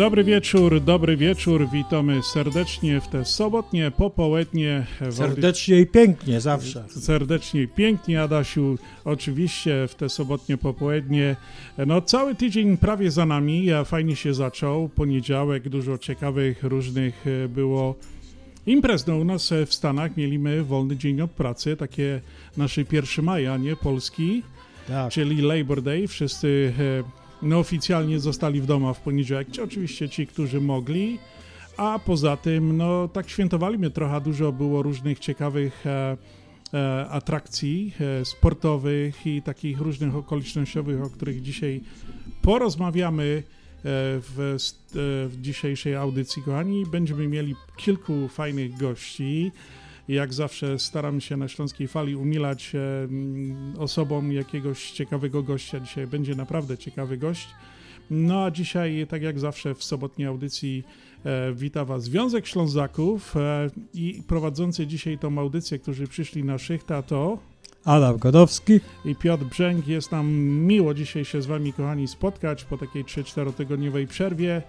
Dobry wieczór, dobry wieczór. Witamy serdecznie w te sobotnie popołudnie. Serdecznie i pięknie zawsze. Serdecznie i pięknie, Adasiu. Oczywiście w te sobotnie popołudnie. No, cały tydzień prawie za nami, fajnie się zaczął. Poniedziałek, dużo ciekawych, różnych e, było imprez. No, u nas e, w Stanach mieliśmy wolny dzień od pracy, takie nasze 1 maja, nie? Polski. Tak. czyli Labor Day. Wszyscy e, no, oficjalnie zostali w domu w poniedziałek, czy oczywiście ci, którzy mogli. A poza tym, no tak świętowaliśmy trochę, dużo było różnych ciekawych e, e, atrakcji e, sportowych i takich różnych okolicznościowych, o których dzisiaj porozmawiamy e, w, e, w dzisiejszej audycji, kochani. Będziemy mieli kilku fajnych gości. Jak zawsze staram się na Śląskiej Fali umilać e, mm, osobom jakiegoś ciekawego gościa. Dzisiaj będzie naprawdę ciekawy gość. No a dzisiaj, tak jak zawsze w sobotniej audycji, e, wita Was Związek Ślązaków e, i prowadzący dzisiaj tą audycję, którzy przyszli na szychta to Adam Godowski. i Piotr Brzęk. Jest nam miło dzisiaj się z Wami, kochani, spotkać po takiej 3-4 tygodniowej przerwie.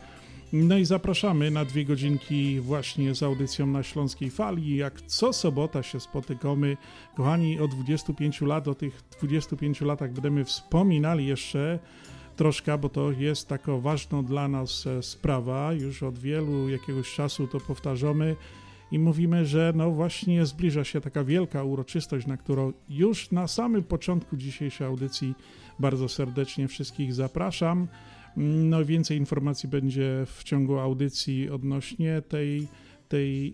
No i zapraszamy na dwie godzinki właśnie z audycją na Śląskiej Fali. Jak co sobota się spotykamy. Kochani, od 25 lat, o tych 25 latach będziemy wspominali jeszcze troszkę, bo to jest taka ważna dla nas e, sprawa. Już od wielu jakiegoś czasu to powtarzamy i mówimy, że no właśnie zbliża się taka wielka uroczystość, na którą już na samym początku dzisiejszej audycji bardzo serdecznie wszystkich zapraszam. No więcej informacji będzie w ciągu audycji odnośnie tej, tej,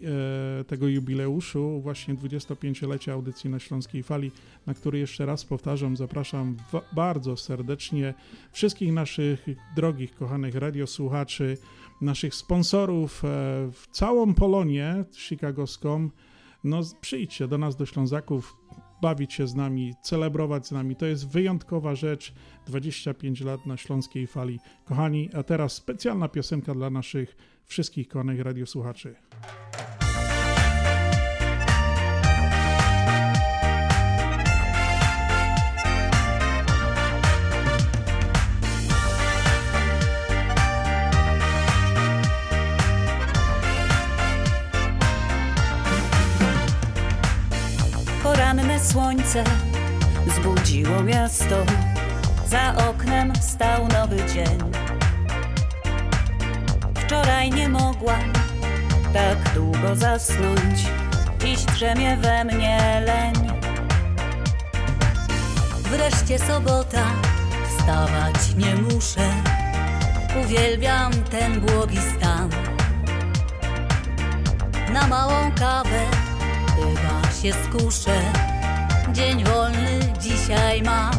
e, tego jubileuszu, właśnie 25-lecia audycji na Śląskiej Fali, na który jeszcze raz powtarzam, zapraszam bardzo serdecznie wszystkich naszych drogich, kochanych radiosłuchaczy, naszych sponsorów, e, w całą Polonię chicagowską. No przyjdźcie do nas, do Ślązaków, bawić się z nami, celebrować z nami. To jest wyjątkowa rzecz. 25 lat na Śląskiej Fali. Kochani, a teraz specjalna piosenka dla naszych wszystkich kochanych radiosłuchaczy. Słońce zbudziło miasto, za oknem stał nowy dzień. Wczoraj nie mogłam tak długo zasnąć, dziś drzemie we mnie leń. Wreszcie sobota, wstawać nie muszę, uwielbiam ten błogi stan. Na małą kawę chyba się skuszę. Dzień wolny dzisiaj mam.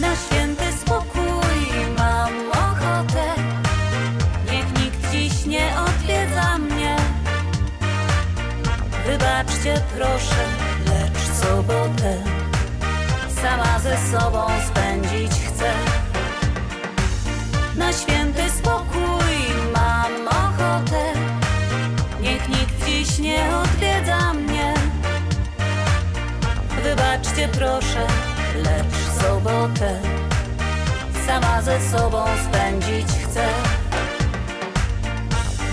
Na święty spokój mam ochotę. Niech nikt dziś nie odwiedza mnie. Wybaczcie proszę, lecz sobotę sama ze sobą spędzić chcę. Na święty spokój mam ochotę. Niech nikt dziś nie odwiedza mnie. Wybaczcie proszę, lecz sobotę sama ze sobą spędzić chcę.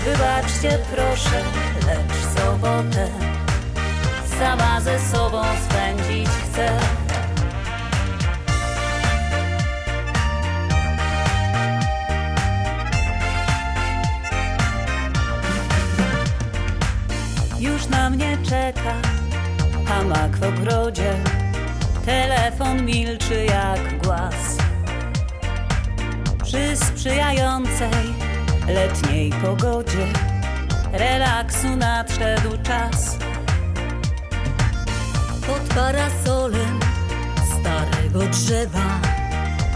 Wybaczcie proszę, lecz sobotę sama ze sobą spędzić chcę. Już na mnie czeka hamak w ogrodzie. Telefon milczy jak głaz. Przy sprzyjającej letniej pogodzie relaksu nadszedł czas. pod parasolem starego drzewa,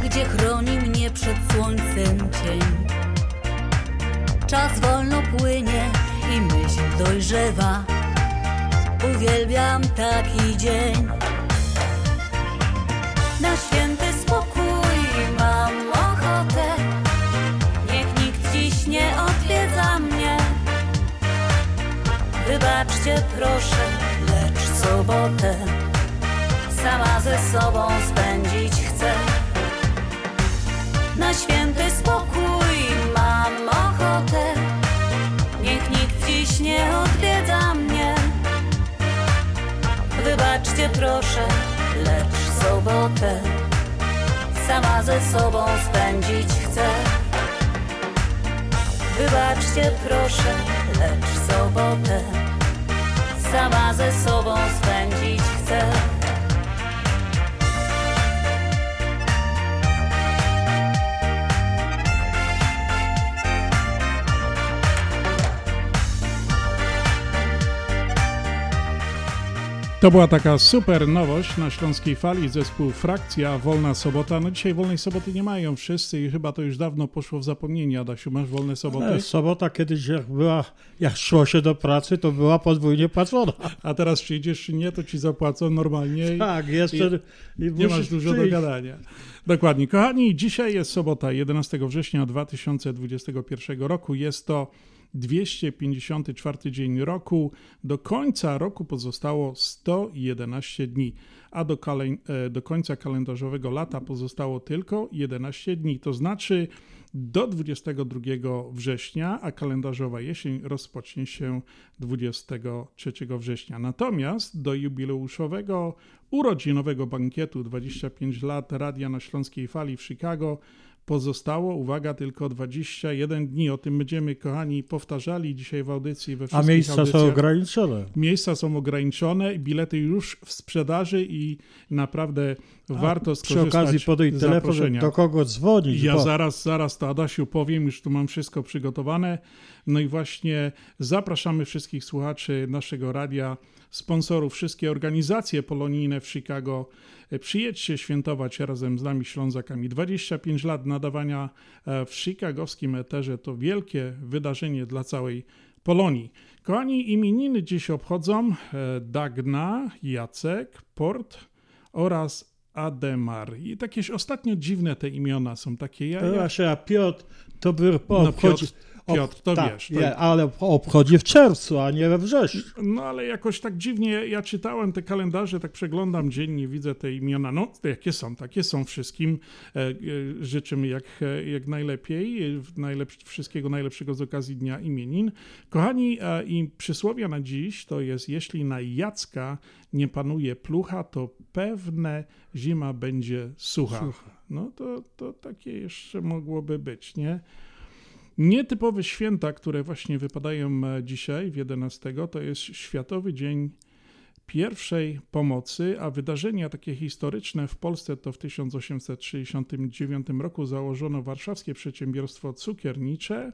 gdzie chroni mnie przed słońcem cień. Czas wolno płynie i myśl dojrzewa. Uwielbiam taki dzień. Na święty spokój mam ochotę. Niech nikt dziś nie odwiedza mnie. Wybaczcie proszę, lecz sobotę sama ze sobą spędzić chcę. Wybaczcie proszę, lecz sobotę sama ze sobą spędzić chcę. Wybaczcie proszę, lecz sobotę sama ze sobą spędzić chcę. To była taka super nowość na Śląskiej Fali, zespół Frakcja, Wolna Sobota. No dzisiaj wolnej soboty nie mają wszyscy i chyba to już dawno poszło w zapomnienie. Adasiu, masz wolne soboty? Ale sobota kiedyś jak była, jak szło się do pracy, to była podwójnie płacona. A teraz przyjdziesz czy nie, to ci zapłacą normalnie i Tak, jeszcze i nie musisz masz dużo do przyjść. gadania. Dokładnie. Kochani, dzisiaj jest sobota, 11 września 2021 roku. Jest to 254 dzień roku. Do końca roku pozostało 111 dni, a do, kaleń- e, do końca kalendarzowego lata pozostało tylko 11 dni. To znaczy do 22 września, a kalendarzowa jesień rozpocznie się 23 września. Natomiast do jubileuszowego urodzinowego bankietu 25 lat Radia na Śląskiej Fali w Chicago pozostało, uwaga, tylko 21 dni. O tym będziemy, kochani, powtarzali dzisiaj w audycji we A wszystkich miejsca są audycjach. ograniczone. Miejsca są ograniczone, bilety już w sprzedaży i naprawdę warto Przy skorzystać okazji podaj telefon, do kogo dzwonić. Ja bo zaraz, zaraz to Adasiu powiem, już tu mam wszystko przygotowane. No i właśnie zapraszamy wszystkich słuchaczy naszego radia, sponsorów, wszystkie organizacje polonijne w Chicago. Przyjedźcie świętować razem z nami Ślązakami. 25 lat nadawania e, w chicagowskim eterze to wielkie wydarzenie dla całej Polonii. Kochani, imieniny dziś obchodzą e, Dagna, Jacek, Port oraz Ademar. I takieś ostatnio dziwne te imiona są takie. Ja, ja, właśnie, a Piotr to by no obchodzi... Piotr, Piotr, to tak, wiesz. To, nie, ale obchodzi w czerwcu, a nie we wrześniu. No ale jakoś tak dziwnie, ja czytałem te kalendarze, tak przeglądam dziennie, widzę te imiona, no jakie są, takie są wszystkim. E, e, życzymy jak, e, jak najlepiej, najlepsz, wszystkiego najlepszego z okazji Dnia Imienin. Kochani, i przysłowia na dziś to jest, jeśli na Jacka nie panuje plucha, to pewne zima będzie sucha. No to, to takie jeszcze mogłoby być, nie? Nietypowe święta, które właśnie wypadają e, dzisiaj w 11, to jest Światowy Dzień Pierwszej Pomocy, a wydarzenia takie historyczne w Polsce to w 1869 roku założono Warszawskie Przedsiębiorstwo Cukiernicze.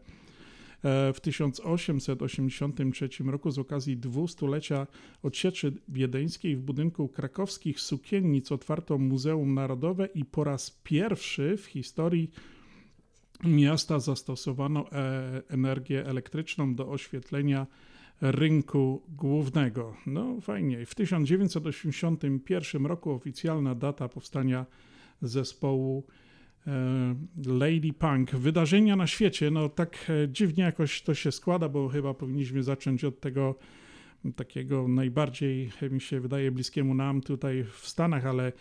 E, W 1883 roku z okazji dwustulecia odsieczy wiedeńskiej w budynku krakowskich sukiennic otwarto Muzeum Narodowe i po raz pierwszy w historii miasta zastosowano e, energię elektryczną do oświetlenia rynku głównego. No fajnie. W 1981 roku oficjalna data powstania zespołu e, Lady Punk. Wydarzenia na świecie, no tak e, dziwnie jakoś to się składa, bo chyba powinniśmy zacząć od tego takiego najbardziej, mi się wydaje, bliskiemu nam tutaj w Stanach, ale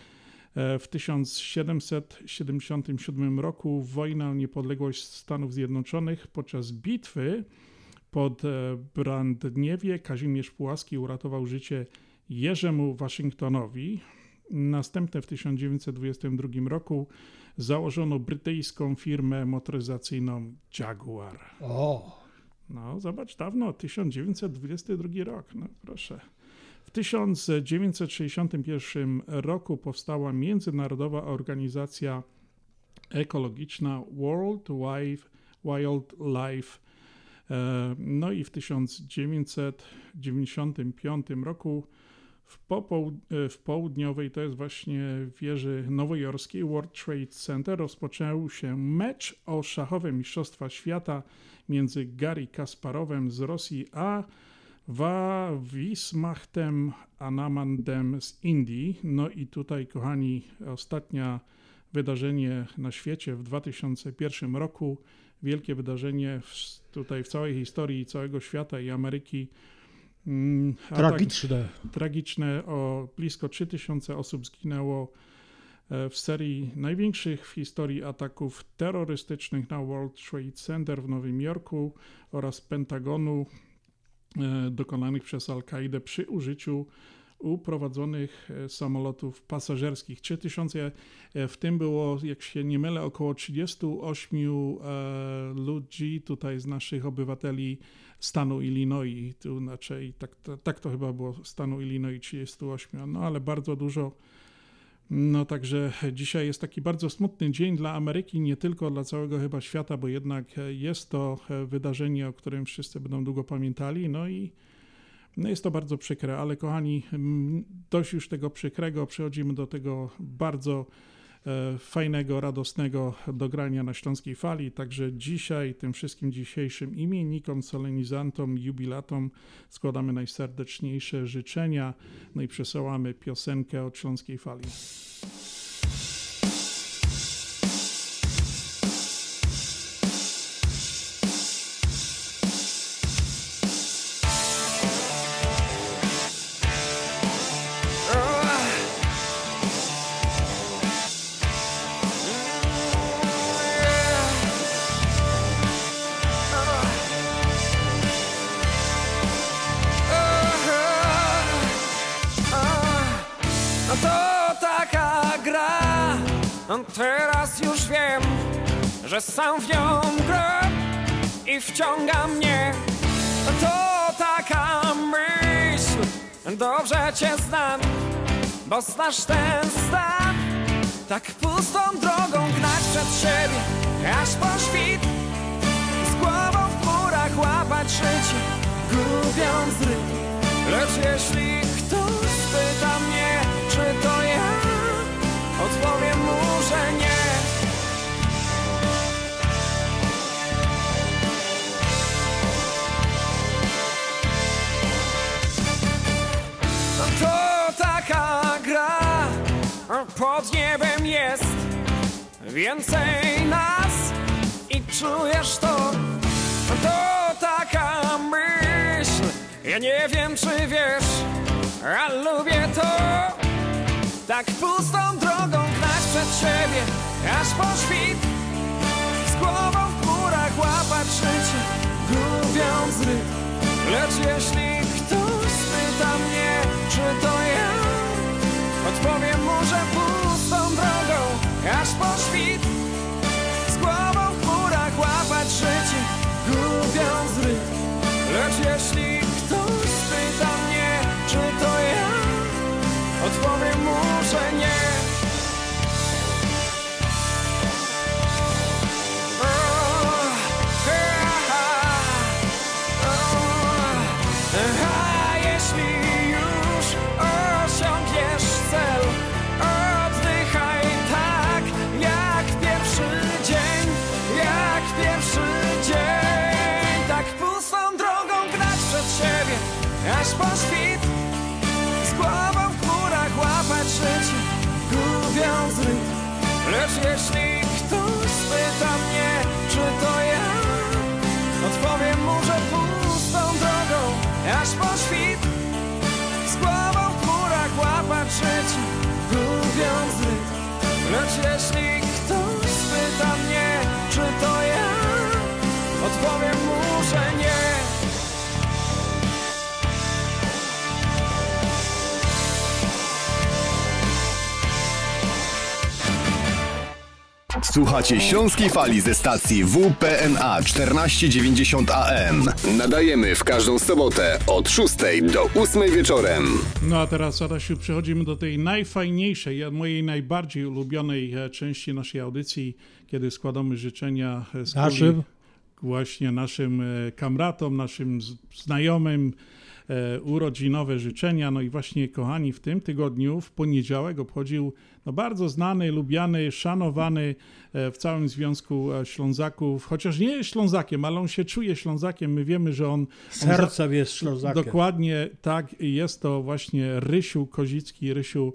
w 1777 roku wojna o niepodległość Stanów Zjednoczonych podczas bitwy pod e, Brandniewie Kazimierz Pułaski uratował życie Jerzemu Waszyngtonowi. Następnie w 1922 roku założono brytyjską firmę motoryzacyjną Jaguar. O, No, zobacz, dawno, 1922 rok, no proszę. W 1961 roku powstała międzynarodowa organizacja ekologiczna World Wildlife-. E, No i w 1995 roku w, e, w południowej, to jest właśnie wieży nowojorskiej World Trade Center, rozpoczął się mecz o szachowe Mistrzostwa Świata między Gary Kasparowem z Rosji a Wa Wismachtem Anamandem z Indii. No i tutaj, kochani, ostatnia wydarzenie na świecie w 2001 roku. Wielkie wydarzenie w, tutaj w całej historii całego świata i Ameryki. Mm, atak Tragiczne. tragiczne. O blisko 3000 osób zginęło e, w serii największych w historii ataków terrorystycznych na World Trade Center w Nowym Jorku oraz Pentagonu dokonanych przez Al-Kaidę przy użyciu uprowadzonych e, samolotów pasażerskich. 3000, e, w tym było, jak się nie mylę, około 38 e, ludzi tutaj z naszych obywateli stanu Illinois. Tu znaczy, tak, tak to chyba było, stanu Illinois 38, no ale bardzo dużo. No także dzisiaj jest taki bardzo smutny dzień dla Ameryki, nie tylko dla całego chyba świata, bo jednak jest to wydarzenie, o którym wszyscy będą długo pamiętali. No i no jest to bardzo przykre, ale kochani, dość już tego przykrego, przechodzimy do tego bardzo fajnego, radosnego dogrania na Śląskiej Fali. Także dzisiaj tym wszystkim dzisiejszym imiennikom, solenizantom, jubilatom składamy najserdeczniejsze życzenia, no i przesyłamy piosenkę od Śląskiej Fali. Że sam w nią grę i wciąga mnie. To taka myśl, dobrze cię znam, bo znasz ten stan. Tak pustą drogą gnać przed siebie, aż po świt z głową w chmurach łapać życie, gubiąc rytm. Lecz jeśli ktoś spyta mnie, czy to ja, odpowiem mu, że nie. To taka gra, pod niebem jest więcej nas i czujesz to. To taka myśl, ja nie wiem czy wiesz, a lubię to. Tak pustą drogą gnać przed siebie, aż po świt. Z głową w chmurach łapać życie, gubiąc rytm. Lecz jeśli mnie, czy to ja, odpowiem mu, że pustą drogą, aż po świt. Z głową w chmurach łapać życie, gubiąc rytm. Lecz jeśli ktoś spyta mnie, czy to ja, odpowiem mu, że nie. Jeśli ktoś spyta mnie, czy to ja, odpowiem mu, że pustą drogą, aż po świt. Z głową w chmurach łapać życie, gubiąc. Lecz jeśli ktoś spyta mnie, czy to ja, odpowiem Słuchacie Śląskiej Fali ze stacji WPNA 1490 AM. Nadajemy w każdą sobotę od 6 do 8 wieczorem. No a teraz, Adasiu, przechodzimy do tej najfajniejszej, mojej najbardziej ulubionej e, części naszej audycji, kiedy składamy życzenia e, z kuli Naszym? Właśnie naszym e, kamratom, naszym znajomym, e, urodzinowe życzenia. No i właśnie, kochani, w tym tygodniu, w poniedziałek obchodził no, bardzo znany, lubiany, szanowany e, w całym Związku Ślązaków, chociaż nie jest Ślązakiem, ale on się czuje Ślązakiem. My wiemy, że on... on Sercem jest Ślązakiem. Dokładnie tak, jest to właśnie Rysiu Kozicki. Rysiu,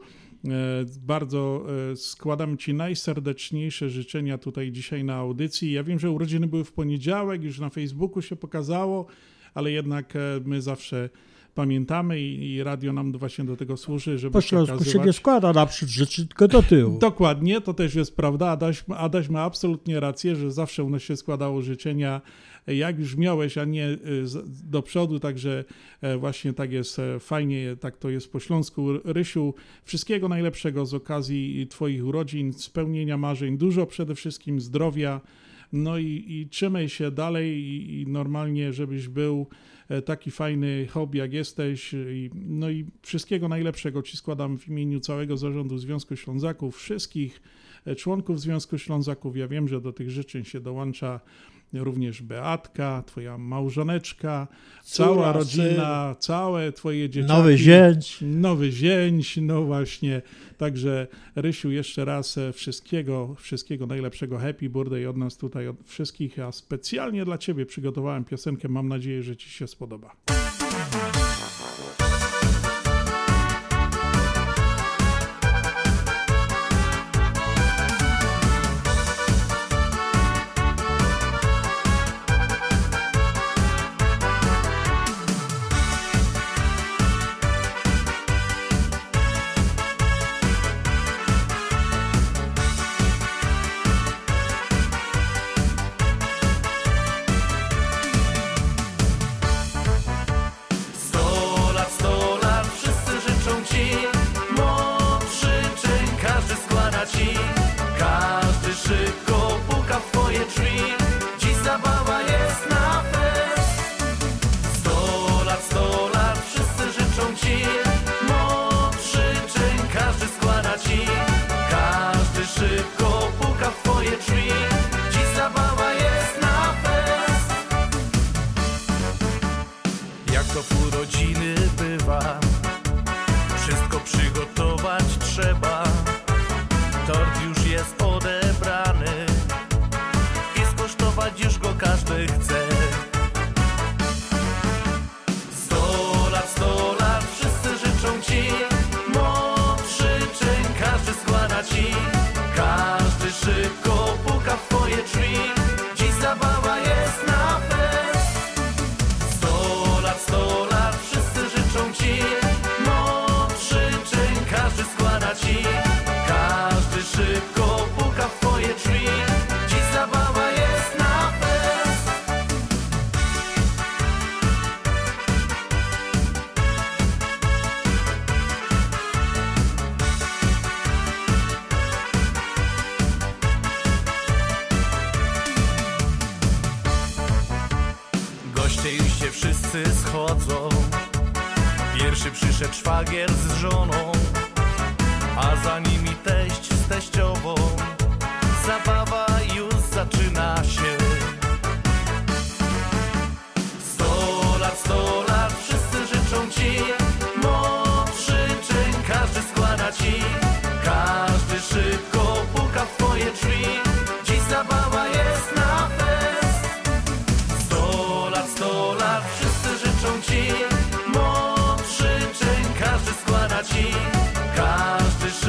bardzo e, składam Ci najserdeczniejsze życzenia tutaj dzisiaj na audycji. Ja wiem, że urodziny były w poniedziałek, już na Facebooku się pokazało, ale jednak e, my zawsze pamiętamy i, i radio nam właśnie do tego służy, żeby Po Śląsku się przekazywać- nie składa naprzód rzeczy, tylko do tyłu. Dokładnie, to też jest prawda. Adaś, Adaś ma absolutnie rację, że zawsze u nas się składało życzenia, e, jak już miałeś, a nie z- do przodu, także e, właśnie tak jest e, fajnie, tak to jest po Śląsku. Rysiu, wszystkiego najlepszego z okazji Twoich urodzin, spełnienia marzeń, dużo przede wszystkim zdrowia, no i, i trzymaj się dalej i, i normalnie, żebyś był e, taki fajny hobby, jak jesteś. No i wszystkiego najlepszego Ci składam w imieniu całego zarządu Związku Ślązaków, wszystkich e, członków Związku Ślązaków. Ja wiem, że do tych życzeń się dołącza również Beatka, Twoja małżoneczka, cała Córa, rodzina, całe Twoje dzieciaki. Nowy zięć. Nowy zięć, no właśnie. Także Rysiu, jeszcze raz e, wszystkiego, wszystkiego najlepszego. Happy birthday od nas tutaj, od wszystkich, a specjalnie dla Ciebie przygotowałem piosenkę. Mam nadzieję, że Ci się spodoba.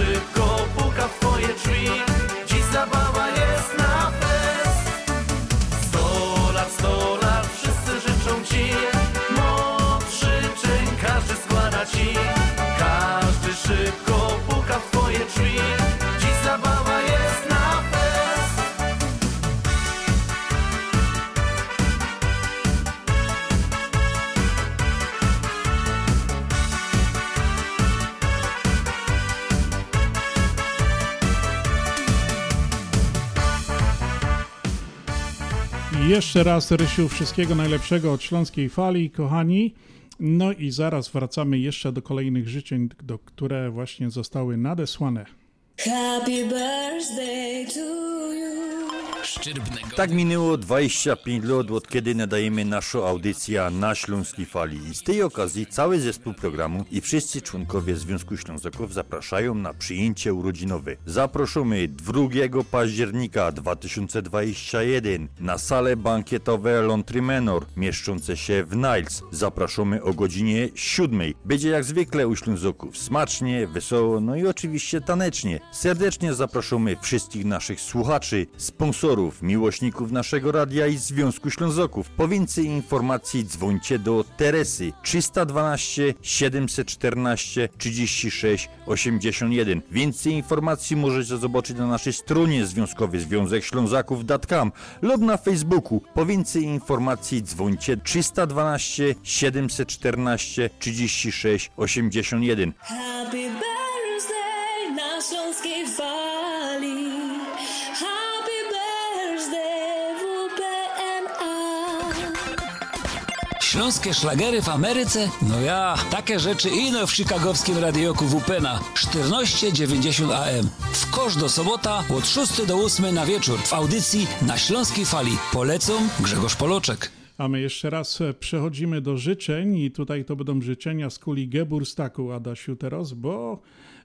Każdy jeszcze raz, Rysiu, wszystkiego najlepszego od Śląskiej Fali, kochani. No i zaraz wracamy jeszcze do kolejnych życzeń, do, które właśnie zostały nadesłane. Happy birthday to you. Szczerbnego. Tak minęło 25 lat, od kiedy nadajemy naszą audycję na Śląskiej Fali. I z tej okazji cały zespół programu i wszyscy członkowie Związku Ślązaków zapraszają na przyjęcie urodzinowe. Zapraszamy 2 października 2021 na salę bankietowe Lontry Menor, mieszczące się w Niles. Zapraszamy o godzinie 7. Będzie jak zwykle u Ślązaków smacznie, wesoło, no i oczywiście tanecznie. Serdecznie zapraszamy wszystkich naszych słuchaczy, sponsorów, miłośników naszego radia i Związku Ślązoków. Po więcej informacji dzwońcie do Teresy 312 714 36 81. Więcej informacji możecie zobaczyć na naszej stronie związkowej Związek Ślązaków.com lub na Facebooku. Po więcej informacji dzwońcie 312 714 36 81. Happy birthday na śląskiej fali. Śląskie szlagery w Ameryce? No ja, takie rzeczy ino w chicagowskim radioku WPNA 1490 AM. W kosz do sobota od 6 do 8 na wieczór w audycji na Śląskiej Fali. Polecą Grzegorz Poloczek. A my jeszcze raz e, przechodzimy do życzeń i tutaj to będą życzenia z kuli Geburstaku, Adasiu, teraz, bo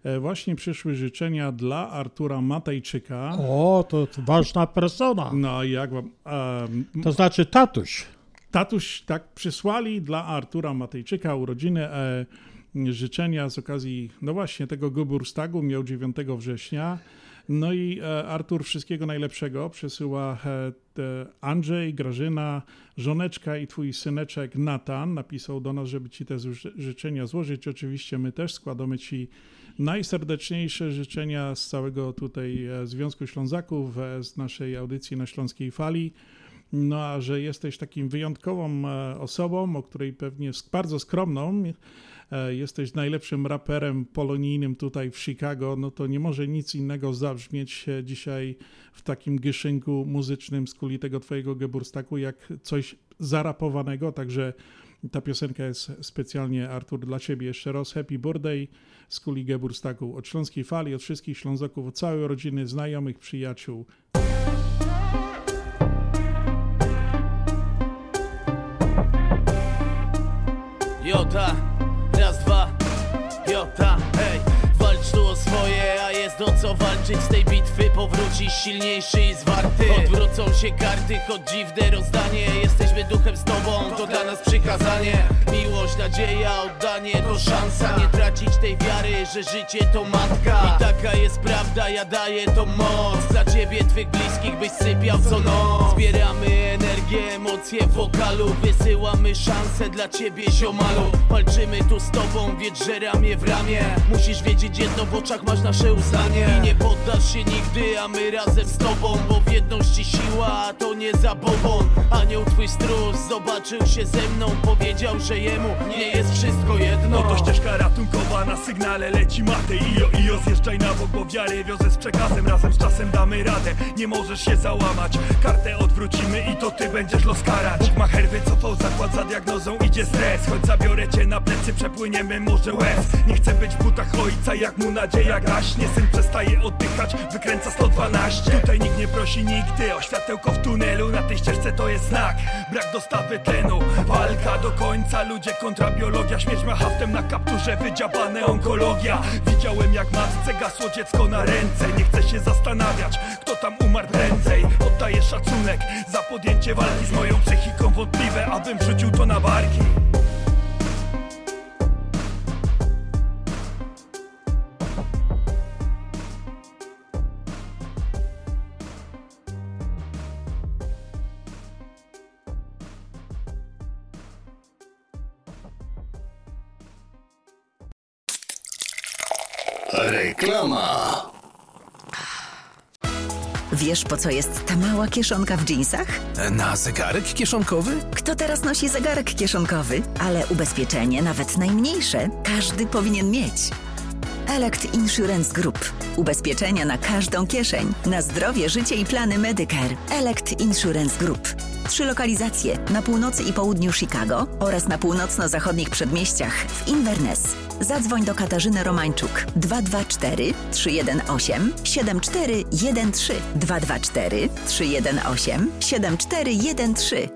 e, właśnie przyszły życzenia dla Artura Matejczyka. O, to, ważna persona. No i jak wam... em, To znaczy tatuś. Tatuś tak przysłali dla Artura Matejczyka urodziny e, życzenia z okazji, no właśnie, tego Geburstagu, miał 9 września. No i e, Artur wszystkiego najlepszego przesyła e, Andrzej, Grażyna, żoneczka i twój syneczek Natan. Napisał do nas, żeby ci te ży- życzenia złożyć. Oczywiście my też składamy ci najserdeczniejsze życzenia z całego tutaj e, Związku Ślązaków, z naszej audycji na Śląskiej Fali. No a że jesteś takim wyjątkową e, osobą, o której pewnie bardzo skromną, e, jesteś najlepszym raperem polonijnym tutaj w Chicago, no to nie może nic innego zabrzmieć e, dzisiaj w takim gyszynku muzycznym z kuli tego twojego Geburstaku, jak coś zarapowanego, także ta piosenka jest specjalnie, Artur, dla ciebie. Jeszcze raz Happy Birthday z kuli Geburstaku od Śląskiej Fali, od wszystkich Ślązaków, od całej rodziny, znajomych, przyjaciół. Jota, raz, dwa, Jota, hej. Walcz tu o swoje, a jest o co walczyć Z tej bitwy powrócisz silniejszy i zwarty. Odwrócą się karty, choć dziwne rozdanie. Jesteśmy duchem z tobą, to dla nas przykazanie. Miłość, nadzieja, oddanie to szansa. Nie tracić tej wiary, że życie to matka. I taka jest prawda, ja daję to moc. Dla ciebie, twych bliskich, byś sypiał co noc. Zbieramy energię, emocje wokalu. Wysyłamy szanse dla ciebie ziomalu. Walczymy tu z tobą, wiedz, że ramię w ramię. Musisz wiedzieć jedno, w oczach masz nasze uznanie. I nie poddasz się nigdy, a my razem z tobą Bo w jedności siła, a to nie zabobon Anioł twój stróż zobaczył się ze mną Powiedział, że jemu nie jest wszystko jedno. No to ścieżka ratunkowa na sygnale leci matej Ijo, ijo, zjeżdżaj na bok, bo wiarę wiozę z przekazem. Razem z czasem damy radę, nie możesz się załamać. Kartę odwrócimy i to ty będziesz los karać. Bóg ma herwy, cofał zakład za diagnozą, idzie stres. Choć zabiorę cię na plecy, przepłyniemy morze łez. Nie chcę być w butach ojca, jak mu nadzieja gaśnie. Syn przestaje oddychać, wykręca 112 Tutaj nikt nie prosi nigdy o światełko w tunelu. Na tej ścieżce to jest znak, brak dostawy tlenu. Walka do końca, ludzie kontra biologia. Śmierć ma haftem na kapturze, wydziabane onkologia. Widziałem jak matce gasło dziecko na ręce. Nie chcę się zastanawiać, kto tam umarł prędzej. Oddaję szacunek za podjęcie walki z moją psychiką. Wątpliwe, abym wrzucił to na barki Reklama. Wiesz, po co jest ta mała kieszonka w dżinsach? Na zegarek kieszonkowy? Kto teraz nosi zegarek kieszonkowy? Ale ubezpieczenie, nawet najmniejsze, każdy powinien mieć. Elect Insurance Group. Ubezpieczenia na każdą kieszeń. Na zdrowie, życie i plany Medicare. Elect Insurance Group. Trzy lokalizacje na północy i południu Chicago oraz na północno-zachodnich przedmieściach w Inverness. Zadzwoń do Katarzyny Romańczuk 224 318 7413 224 318 7413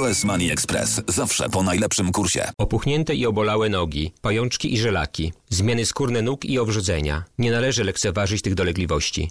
US Money Express. Zawsze po najlepszym kursie. Opuchnięte i obolałe nogi, pajączki i żelaki, zmiany skórne nóg i owrzodzenia. Nie należy lekceważyć tych dolegliwości.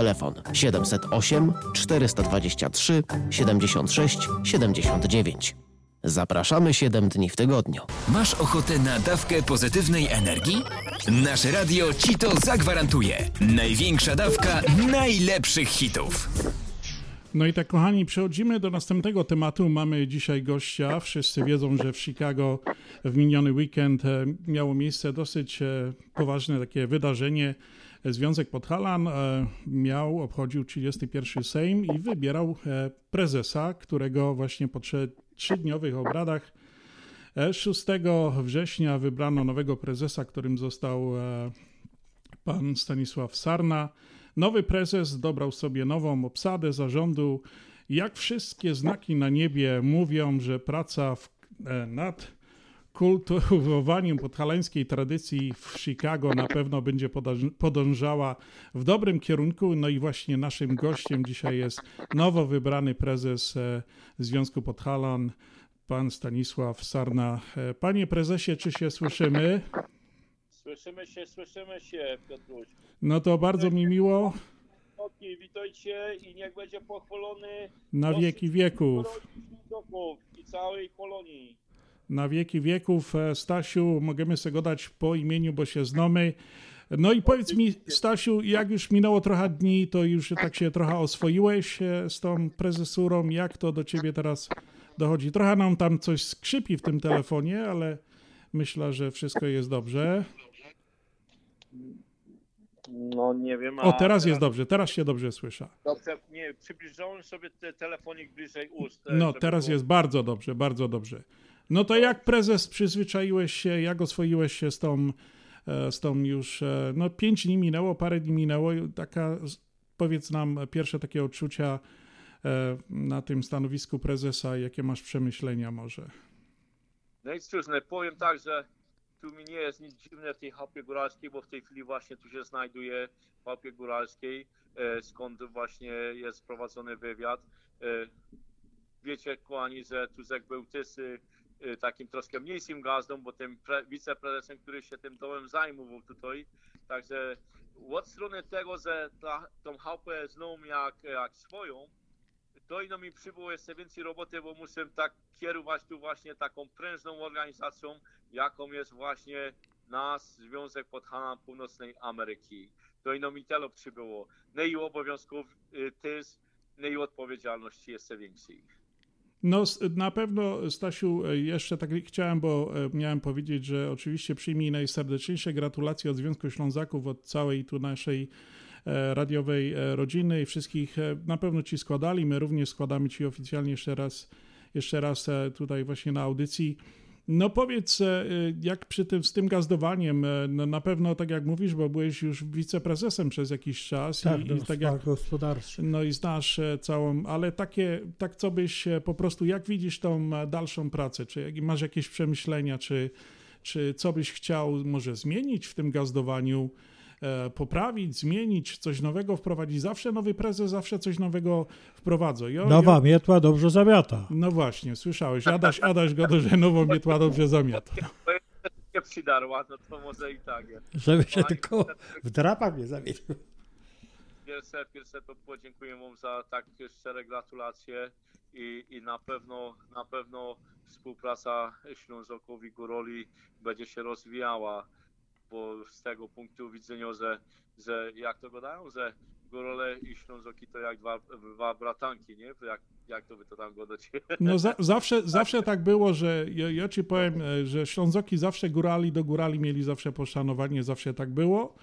Telefon 708 423 76 79. Zapraszamy 7 dni w tygodniu. Masz ochotę na dawkę pozytywnej energii? Nasze radio ci to zagwarantuje. Największa dawka najlepszych hitów. No i tak, kochani, przechodzimy do następnego tematu. Mamy dzisiaj gościa. Wszyscy wiedzą, że w Chicago w miniony weekend e, miało miejsce dosyć e, poważne takie wydarzenie. Związek Podhalan e, miał, obchodził 31 Sejm i wybierał prezesa, którego właśnie po trzydniowych obradach 6 września wybrano nowego prezesa, którym został pan Stanisław Sarna. Nowy prezes dobrał sobie nową obsadę zarządu. Jak wszystkie znaki na niebie mówią, że praca w, e, nad kultywowaniem podhalańskiej tradycji w Chicago na pewno będzie podążała w dobrym kierunku. No i właśnie naszym gościem dzisiaj jest nowo wybrany prezes e, Związku Podhalan, pan Stanisław Sarna. E, panie prezesie, czy się słyszymy? Słyszymy się, słyszymy się, Piotruś. No to bardzo mi miło. Okej, witajcie i niech będzie pochwalony Na wieki wieków. i całej Polonii. Na wieki wieków, e, Stasiu, możemy sobie go dać po imieniu, bo się znamy. No i powiedz mi, Stasiu, jak już minęło trochę dni, to już tak się trochę oswoiłeś e, z tą prezesurą. Jak to do ciebie teraz dochodzi? Trochę nam tam coś skrzypi w tym telefonie, ale myślę, że wszystko jest dobrze. No nie wiem. O, teraz jest dobrze, teraz się dobrze słyszę. Dobrze, nie, przybliżyłem sobie te telefonik bliżej ust. No, teraz było- jest bardzo dobrze, bardzo dobrze. No to jak prezes przyzwyczaiłeś się, jak oswoiłeś się z tą, e, z tą już, e, no pięć dni minęło, parę dni minęło, taka, powiedz nam pierwsze takie odczucia e, na tym stanowisku prezesa, jakie masz przemyślenia może? No i cóż, no, powiem tak, że tu mi nie jest nic dziwne w tej chałupie góralskiej, bo w tej chwili właśnie tu się znajduję w chałupie góralskiej, skąd właśnie jest prowadzony wywiad. Wiecie, kochani, że Tuzek e, takim troszkę mniejszym gazdą, bo tym pre, wiceprezesem, który się tym domem zajmował tutaj. Także od strony tego, że ta, tą chałupę znam jak, jak swoją, to ino mi przybyło jeszcze więcej roboty, bo muszę tak kierować tu właśnie taką prężną organizacją, jaką jest właśnie nasz Związek Podhalan Północnej Ameryki. To ino mi tyle przybyło. No i obowiązków y, też, no i odpowiedzialności jeszcze większej. No na pewno Stasiu, e, jeszcze tak chciałem, bo e, miałem powiedzieć, że oczywiście przyjmij najserdeczniejsze gratulacje od Związku Ślązaków, od całej tu naszej e, radiowej rodziny i wszystkich na pewno Ci składali, my również składamy Ci oficjalnie jeszcze raz, jeszcze raz tutaj właśnie na audycji. No powiedz, e, jak przy tym, z tym gazdowaniem, e, no na pewno tak jak mówisz, bo byłeś już wiceprezesem przez jakiś czas. Tak, i, i tak jak, gospodarczych. No i znasz e, całą, ale takie, tak co byś po prostu, jak widzisz tą dalszą pracę? Czy masz jakieś przemyślenia, czy, czy co byś chciał może zmienić w tym gazdowaniu? E, Poprawić, zmienić, coś nowego wprowadzić. Zawsze nowy prezes, zawsze coś nowego wprowadza. Jo, Nowa jo- mietła dobrze zamiata. No właśnie, słyszałeś. Adaś, Adaś go, że nową mietła dobrze zamiata. Nie przydarła, no to może i tak. jest. Żeby się No, tylko w drapach nie zamienił. Pierwsze, pierwsze to podziękuję wam za tak szczere gratulacje i, i na pewno na pewno współpraca Ślązoków i Góroli będzie się rozwijała, bo z tego punktu widzenia, że, że jak to gadają, że Górole i Ślązoki to jak dwa, dwa bratanki, nie? Jak, jak to wy to tam gadacie? No za, zawsze, zawsze tak było, że ja, ja ci powiem, e, że Ślązoki zawsze górali do górali mieli zawsze poszanowanie, zawsze tak było.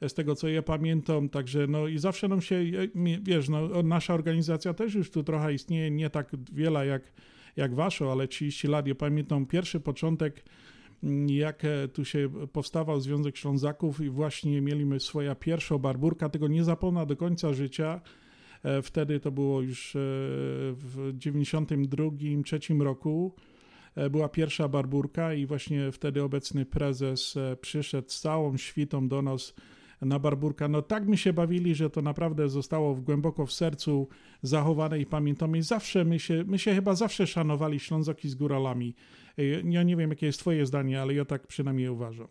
e, Z tego co ja pamiętam, także no i zawsze nam się, e, wiesz, no nasza organizacja też już tu trochę istnieje, nie tak wiele jak, jak wasza, ale 30 lat. Ja pamiętam pierwszy początek, jak tu się powstawał Związek Ślązaków i właśnie mieliśmy swoja pierwsza barburka, tego nie zapomnę do końca życia. E, Wtedy to było już e, w 92-3 roku. e, Była pierwsza barburka i właśnie wtedy obecny prezes przyszedł z całą świtą do nas na barburka. No tak mi się bawili, że to naprawdę zostało w- głęboko w sercu zachowane i pamiętamy. Zawsze my się, my się chyba zawsze szanowali Ślązoki z góralami. Ja nie wiem, jakie jest twoje zdanie, ale ja tak przynajmniej uważam.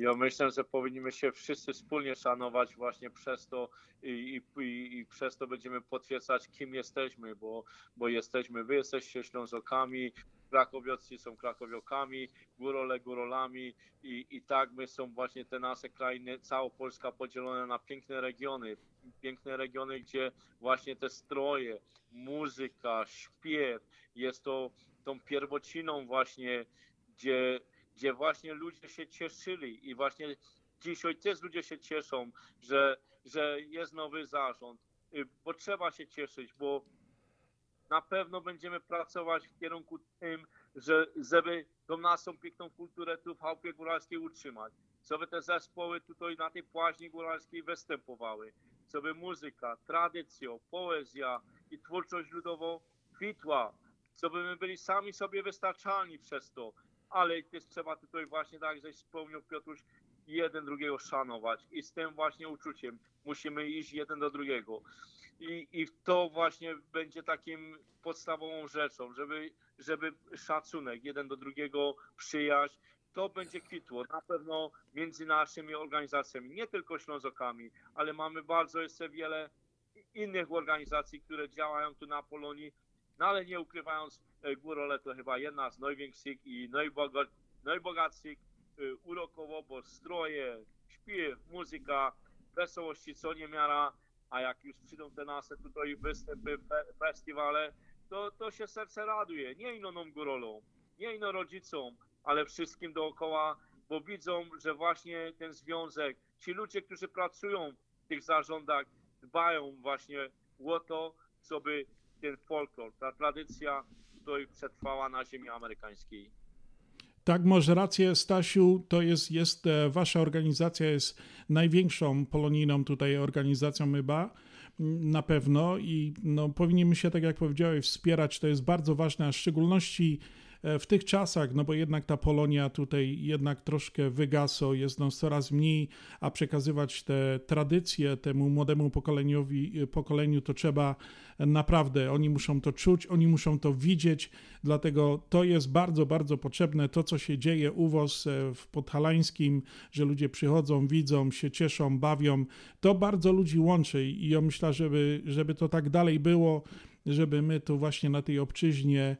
Ja myślę, że powinniśmy się wszyscy wspólnie szanować właśnie przez to i, i, i, przez to będziemy potwierdzać, kim jesteśmy, bo, bo jesteśmy, wy jesteście Ślązokami, Krakowiacy są Krakowiokami, Górole Górolami i, i tak my są właśnie te nasze krainy, cała Polska podzielona na piękne regiony, piękne regiony, gdzie właśnie te stroje, muzyka, śpiew, jest to tą pierwociną właśnie, gdzie gdzie właśnie ludzie się cieszyli i właśnie dzisiaj też ludzie się cieszą, że, że jest nowy zarząd, Y, bo trzeba się cieszyć, bo na pewno będziemy pracować w kierunku tym, że żeby tą naszą piękną kulturę tu w Chałupie Góralskiej utrzymać, żeby te zespoły tutaj na tej płaźni góralskiej występowały, żeby muzyka, tradycja, poezja i twórczość ludowo kwitła, żeby my byli sami sobie wystarczalni przez to, ale też trzeba tutaj właśnie tak, że wspomniał Piotruś, jeden drugiego szanować i z tym właśnie uczuciem musimy iść jeden do drugiego. I, I to właśnie będzie takim podstawową rzeczą, żeby, żeby szacunek jeden do drugiego, przyjaźń, to będzie kwitło na pewno między naszymi organizacjami, nie tylko Ślązokami, ale mamy bardzo jeszcze wiele innych organizacji, które działają tu na Polonii, no ale nie ukrywając, Górole to chyba jedna z największych i najboga- najbogatszych e, urokowo, bo stroje, śpiew, muzyka, wesołości co niemiara, a jak już przyjdą te nasze tutaj występy, fe, festiwale, to, to się serce raduje, nie ino nam górolom, nie ino rodzicom, ale wszystkim dookoła, bo widzą, że właśnie ten związek, ci ludzie, którzy pracują w tych zarządach, dbają właśnie o to, co by ten folklor, ta tradycja tutaj przetrwała na ziemi amerykańskiej. Tak, masz rację, Stasiu. To jest, jest e, wasza organizacja jest największą polonijną tutaj organizacją chyba. mm, Na pewno i no, powinniśmy się, tak jak powiedziałeś, wspierać. To jest bardzo ważne, a w szczególności w tych czasach, no bo jednak ta Polonia tutaj jednak troszkę wygasła, jest nas coraz mniej, a przekazywać te tradycje temu młodemu pokoleniowi, pokoleniu to trzeba naprawdę, oni muszą to czuć, oni muszą to widzieć, dlatego to jest bardzo, bardzo potrzebne, to co się dzieje u was e, w Podhalańskim, że ludzie przychodzą, widzą, się cieszą, bawią, to bardzo ludzi łączy i ja myślę, żeby, żeby to tak dalej było, żeby my tu właśnie na tej obczyźnie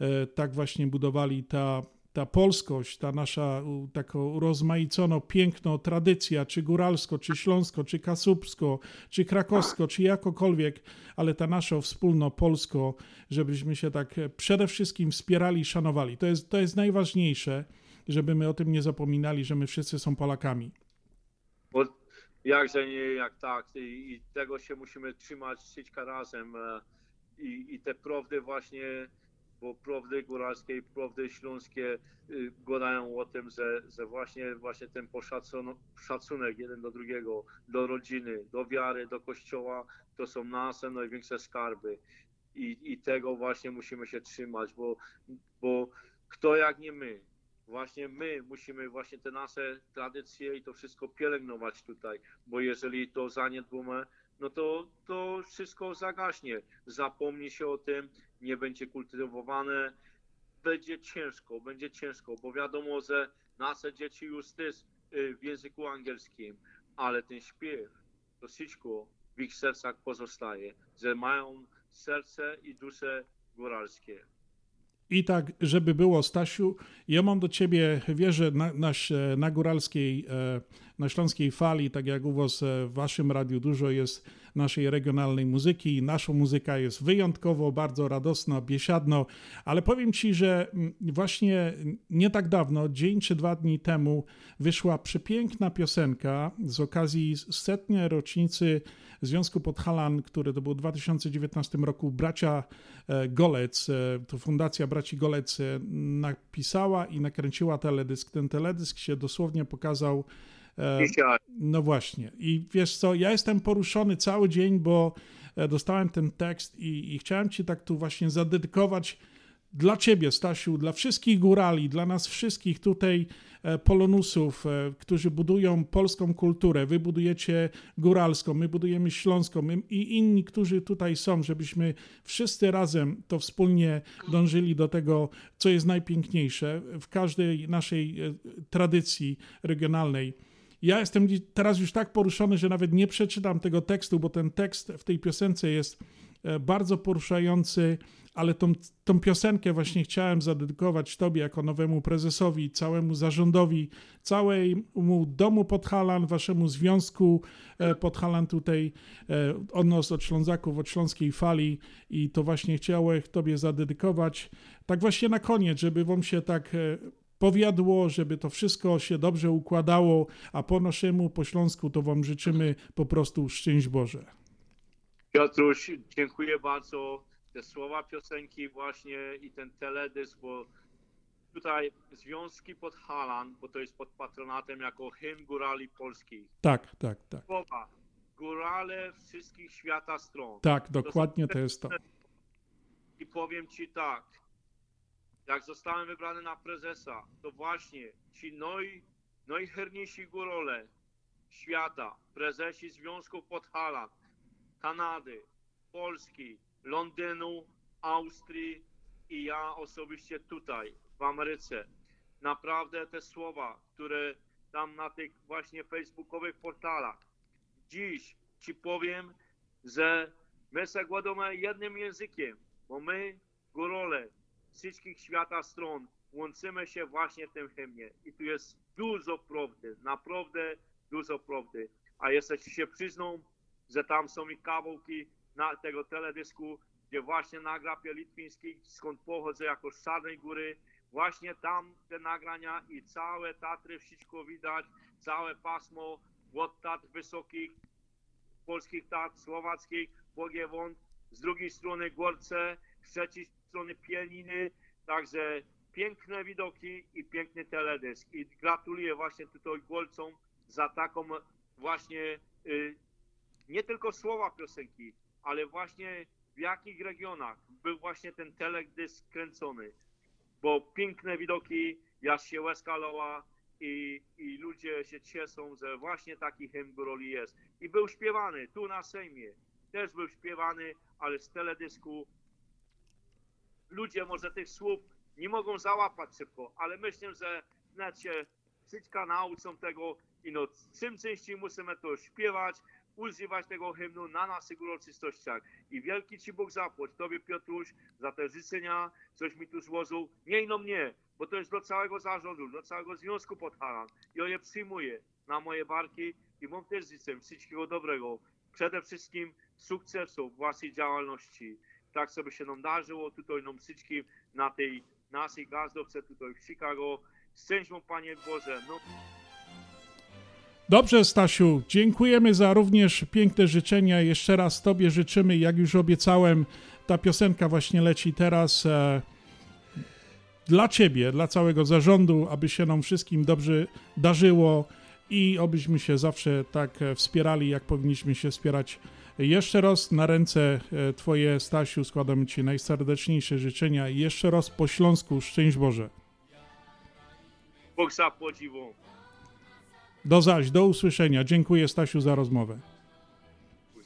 e, tak właśnie budowali ta, ta polskość, ta nasza u, taka urozmaicona, piękna tradycja, czy góralsko, czy śląsko, czy kasubsko, czy krakowsko, czy jakokolwiek, ale ta nasza wspólno polsko, żebyśmy się tak e, przede wszystkim wspierali, szanowali. To jest, to jest najważniejsze, żeby my o tym nie zapominali, że my wszyscy są Polakami. Bo jakże nie, jak tak. I, i tego się musimy trzymać, trzymać razem. I, I te prawdy właśnie bo prawdy góralskie, prawdy śląskie y, gadają o tym, że, że właśnie, właśnie ten poszacun- szacunek jeden do drugiego, do rodziny, do wiary, do kościoła, to są nasze największe skarby. I, I tego właśnie musimy się trzymać, bo, bo kto jak nie my, właśnie my musimy właśnie te nasze tradycje i to wszystko pielęgnować tutaj, bo jeżeli to zaniedbujemy, no to, to wszystko zagaśnie. Zapomni się o tym, nie będzie kultywowane, będzie ciężko, będzie ciężko, bo wiadomo, że nasze dzieci już też y, w języku angielskim, ale ten śpiew, to wszystko w ich sercach pozostaje, że mają serce i dusze góralskie. I tak, żeby było, Stasiu, ja mam do ciebie, wierzę, na, na, na góralskiej, e, na śląskiej fali, tak jak u was e, w waszym radiu dużo jest naszej regionalnej muzyki. Nasza muzyka jest wyjątkowo bardzo radosna, biesiadno, ale powiem ci, że mm, właśnie nie tak dawno, dzień czy dwa dni temu, wyszła przepiękna piosenka z okazji setnej rocznicy Związku Podhalan, który to był w 2019 roku, bracia e, Golec, e, to Fundacja Braci Golec e, napisała i nakręciła teledysk. Ten teledysk się dosłownie pokazał Dzisiaj. no właśnie. I wiesz co, ja jestem poruszony cały dzień, bo dostałem ten tekst i, i chciałem ci tak tu właśnie zadedykować dla ciebie, Stasiu, dla wszystkich górali, dla nas wszystkich tutaj polonusów, którzy budują polską kulturę. Wy budujecie góralską, my budujemy śląską my, i inni, którzy tutaj są, żebyśmy wszyscy razem to wspólnie dążyli do tego, co jest najpiękniejsze w każdej naszej tradycji regionalnej. Ja jestem teraz już tak poruszony, że nawet nie przeczytam tego tekstu, bo ten tekst w tej piosence jest bardzo poruszający, ale tą, tą piosenkę właśnie chciałem zadedykować Tobie jako nowemu prezesowi, całemu zarządowi, całemu domu Podhalan, Waszemu związku Podhalan tutaj od nas, od Ślązaków, od Śląskiej Fali i to właśnie chciałem Tobie zadedykować. Tak właśnie na koniec, żeby Wam się tak powiadło, żeby to wszystko się dobrze układało, a po naszemu, po śląsku to Wam życzymy po prostu szczęść Boże. Piotruś, dziękuję bardzo. Te słowa piosenki właśnie i ten teledysk, bo tutaj Związki Podhalan, bo to jest pod patronatem jako hymn górali polskich. Tak, tak, tak. Słowa, górale wszystkich świata stron. Tak, dokładnie to, to jest to. I powiem Ci tak, jak zostałem wybrany na prezesa, to właśnie ci noj, najchernejsi górole świata, prezesi Związku Podhalan, Kanady, Polski, Londynu, Austrii i ja osobiście tutaj w Ameryce. Naprawdę te słowa, które tam na tych właśnie facebookowych portalach. Dziś ci powiem, że my się głodamy jednym językiem, bo my, górole, wszystkich świata stron łączymy się właśnie w tym hymnie. I tu jest dużo prawdy, naprawdę dużo prawdy. A jeszcze się przyzną, że tam są i kawałki na tego teledysku, gdzie właśnie nagra Litwiński, skąd pochodzę jako z Czarnej Góry, właśnie tam te nagrania i całe Tatry wszystko widać, całe pasmo od Tatr Wysokich, polskich Tatr, słowackich, Bogiewąt, z drugiej strony Gorce, z trzeciej strony Pieliny, także piękne widoki i piękny teledysk i gratuluję właśnie tutaj Golcom za taką właśnie y, nie tylko słowa piosenki, ale właśnie w jakich regionach był właśnie ten teledysk kręcony, bo piękne widoki, aż się łezka loła i, i ludzie się cieszą, że właśnie taki hymn Góroli jest. I był śpiewany tu na Sejmie, też był śpiewany, ale z teledysku ludzie może tych słów nie mogą załapać szybko, ale myślę, że wnet się wszystko nauczą tego i no czym częściej musimy to śpiewać, używać tego hymnu na naszych uroczystościach. I wielki Ci Bóg zapłać, Tobie Piotruś, za te życzenia, coś mi tu złożył. Nie ino mnie, bo to jest do całego zarządu, do całego Związku Podhalan. I ja je przyjmuję na moje barki i Wam też życzę wszystkiego dobrego. Przede wszystkim sukcesu w Waszej działalności. Tak sobie się nam darzyło tutaj nam wszystkim na tej naszej gazdowce tutaj w Chicago. Szczęść Panie Boże. No. Dobrze, Stasiu, dziękujemy za również piękne życzenia. Jeszcze raz Tobie życzymy, jak już obiecałem, ta piosenka właśnie leci teraz. E, dla Ciebie, dla całego zarządu, aby się nam wszystkim dobrze darzyło i abyśmy się zawsze tak e, wspierali, jak powinniśmy się wspierać. Jeszcze raz na ręce e, Twoje, Stasiu, składam Ci najserdeczniejsze życzenia i jeszcze raz po Śląsku szczęść Boże. Bóg zapłaci wam. Do zaś, do usłyszenia. Dziękuję Stasiu za rozmowę. Bóg.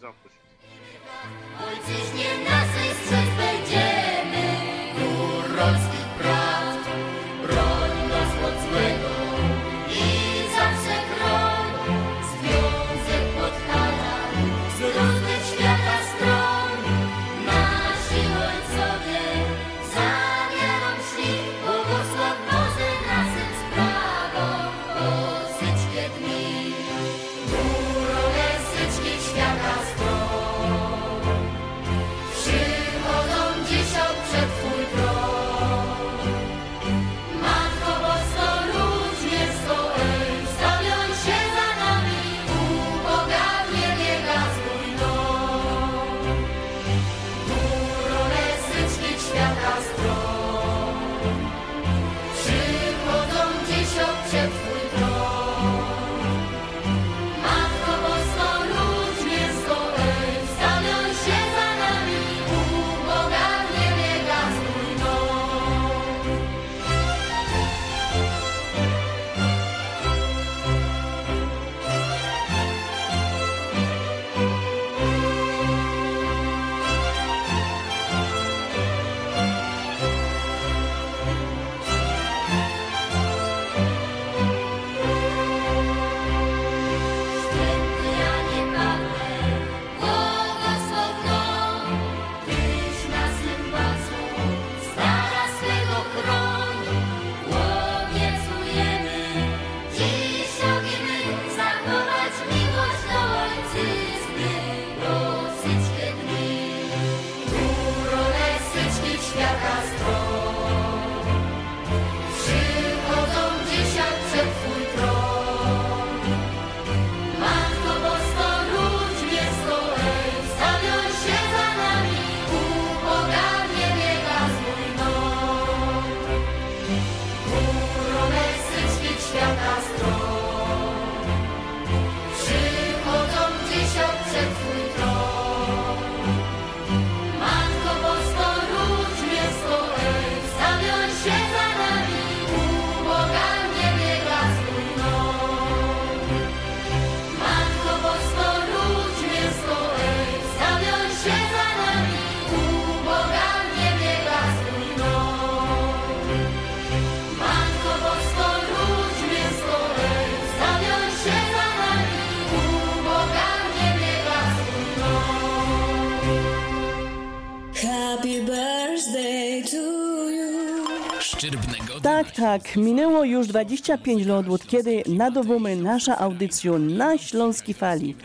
Tak. Minęło już 25 lat od kiedy nadawamy nasza audycja na Śląskiej Fali.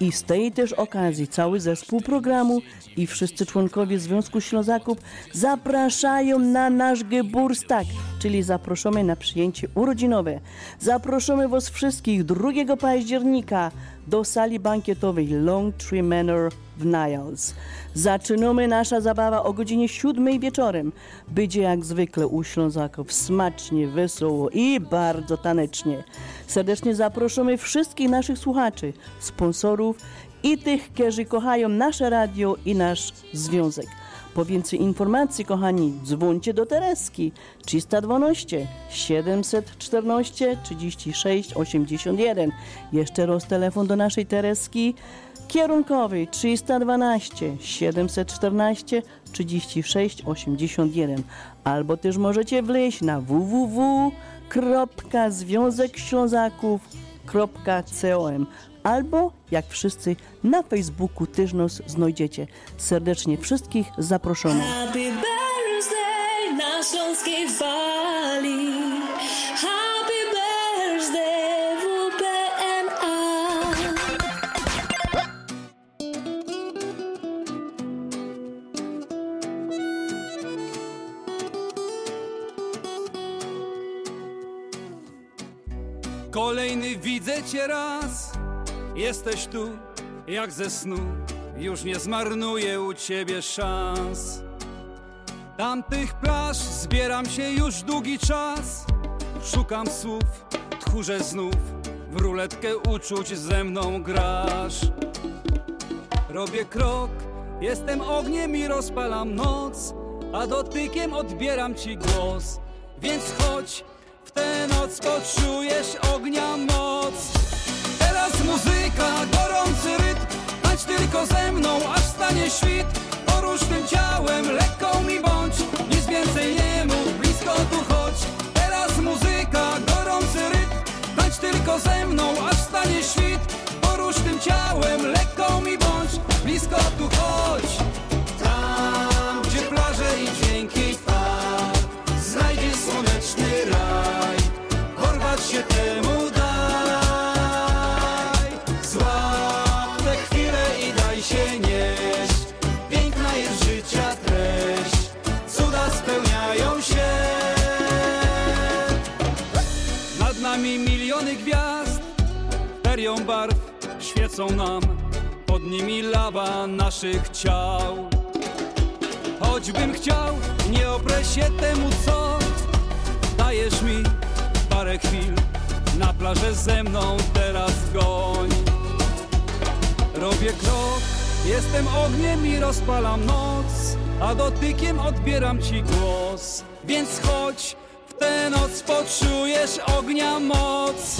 I z tej też okazji cały zespół programu i wszyscy członkowie Związku Ślązaków zapraszają na nasz Geburstag, czyli zaproszamy na przyjęcie urodzinowe. Zaproszamy Was wszystkich 2 października do sali bankietowej Long Tree Manor w Niles. Zaczynamy nasza zabawa o godzinie 7 wieczorem. Będzie jak zwykle u Ślązaków smacznie, wesoło i bardzo tanecznie. Serdecznie zapraszamy wszystkich naszych słuchaczy, sponsorów i tych, którzy kochają nasze radio i nasz związek. Po więcej informacji, kochani, dzwońcie do Tereski 312 714 36 81. Jeszcze raz telefon do naszej Tereski kierunkowej 312 714 36 81. Albo też możecie wleźć na www.związekślązaków.com albo jak wszyscy na Facebooku też nas znajdziecie. Serdecznie wszystkich zaproszony. Happy birthday na Śląskiej Fali. Happy birthday WPNA. Kolejny widzę cię raz, jesteś tu jak ze snu, już nie zmarnuję u ciebie szans. Tamtych plaż zbieram się już długi czas. Szukam słów, tchórze znów. W ruletkę uczuć ze mną grasz. Robię krok, jestem ogniem i rozpalam noc. A dotykiem odbieram ci głos. Więc chodź, w tę noc poczujesz ognia moc Teraz muzyka, gorący rytm. Tańcz tylko ze mną, aż stanie świt. Porusz tym ciałem, lekką mi bądź. Nic więcej nie mów, blisko tu chodź. Teraz muzyka, gorący rytm. Tańcz tylko ze mną, aż stanie świt świecą nam Pod nimi lawa naszych ciał. Choćbym chciał, nie oprę się temu co Dajesz mi parę chwil Na plażę ze mną teraz goń. Robię krok, jestem ogniem i rozpalam noc A dotykiem odbieram ci głos. Więc chodź, w tę noc poczujesz ognia moc.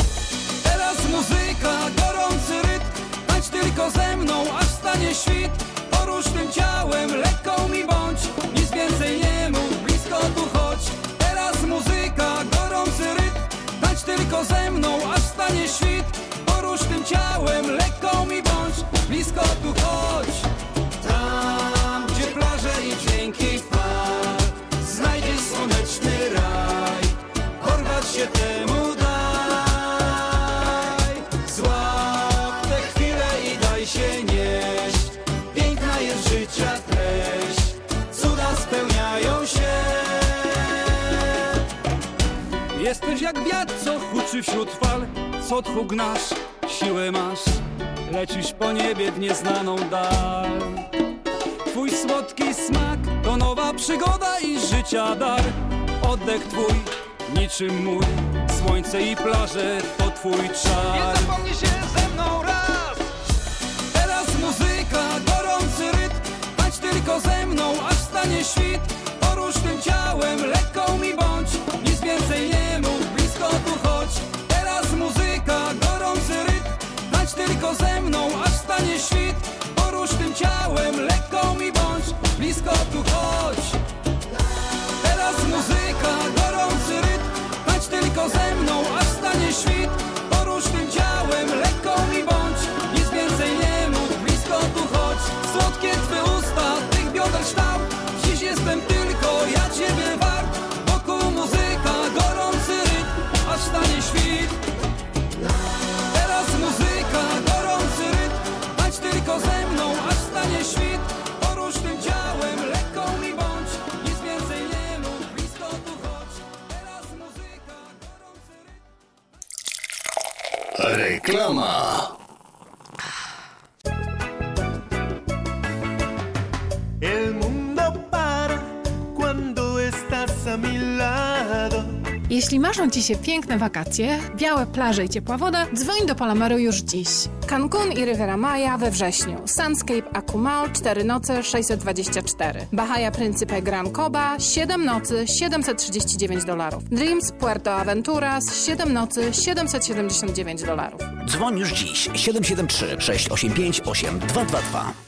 Teraz muzyka, gorący tylko ze mną, aż stanie świt. Porusz tym ciałem, lekką mi bądź. Nic więcej nie mów, blisko tu chodź. Teraz muzyka, gorący rytm. Tańcz tylko ze mną, aż stanie świt. Porusz tym ciałem, lekką mi bądź. Blisko tu chodź huczy wśród fal Co tchu gnasz, siłę masz. Lecisz po niebie w nieznaną dal. Twój słodki smak to nowa przygoda i życia dar. Oddech twój, niczym mój. Słońce i plaże to twój czar. Nie zapomnij się ze mną raz. Teraz muzyka, gorący rytm. Tańcz tylko ze mną, aż stanie świt. Porusz tym ciałem, lekką mi bądź. Nic więcej nie tylko ze mną, aż stanie świt. Porusz tym ciałem, lekką mi bądź Blisko tu chodź. Teraz muzyka, gorący rytm Tańcz tylko ze mną, aż stanie świt. Porusz tym ciałem, lekką mi bądź Nic więcej nie mów, blisko tu chodź. Słodkie twe usta, tych bioder kształt Reklama. Jeśli marzą Ci się piękne wakacje, białe plaże i ciepła woda, dzwoń do Palomaru już dziś. Cancun i Riviera Maya we wrześniu. Sunscape Akumal 4 noce 624. Bahia Principe Gran Coba 7 nocy 739 dolarów. Dreams Puerto Aventuras 7 nocy 779 dolarów. Dzwoń już dziś 773 685 8222.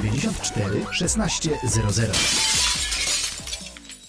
1600.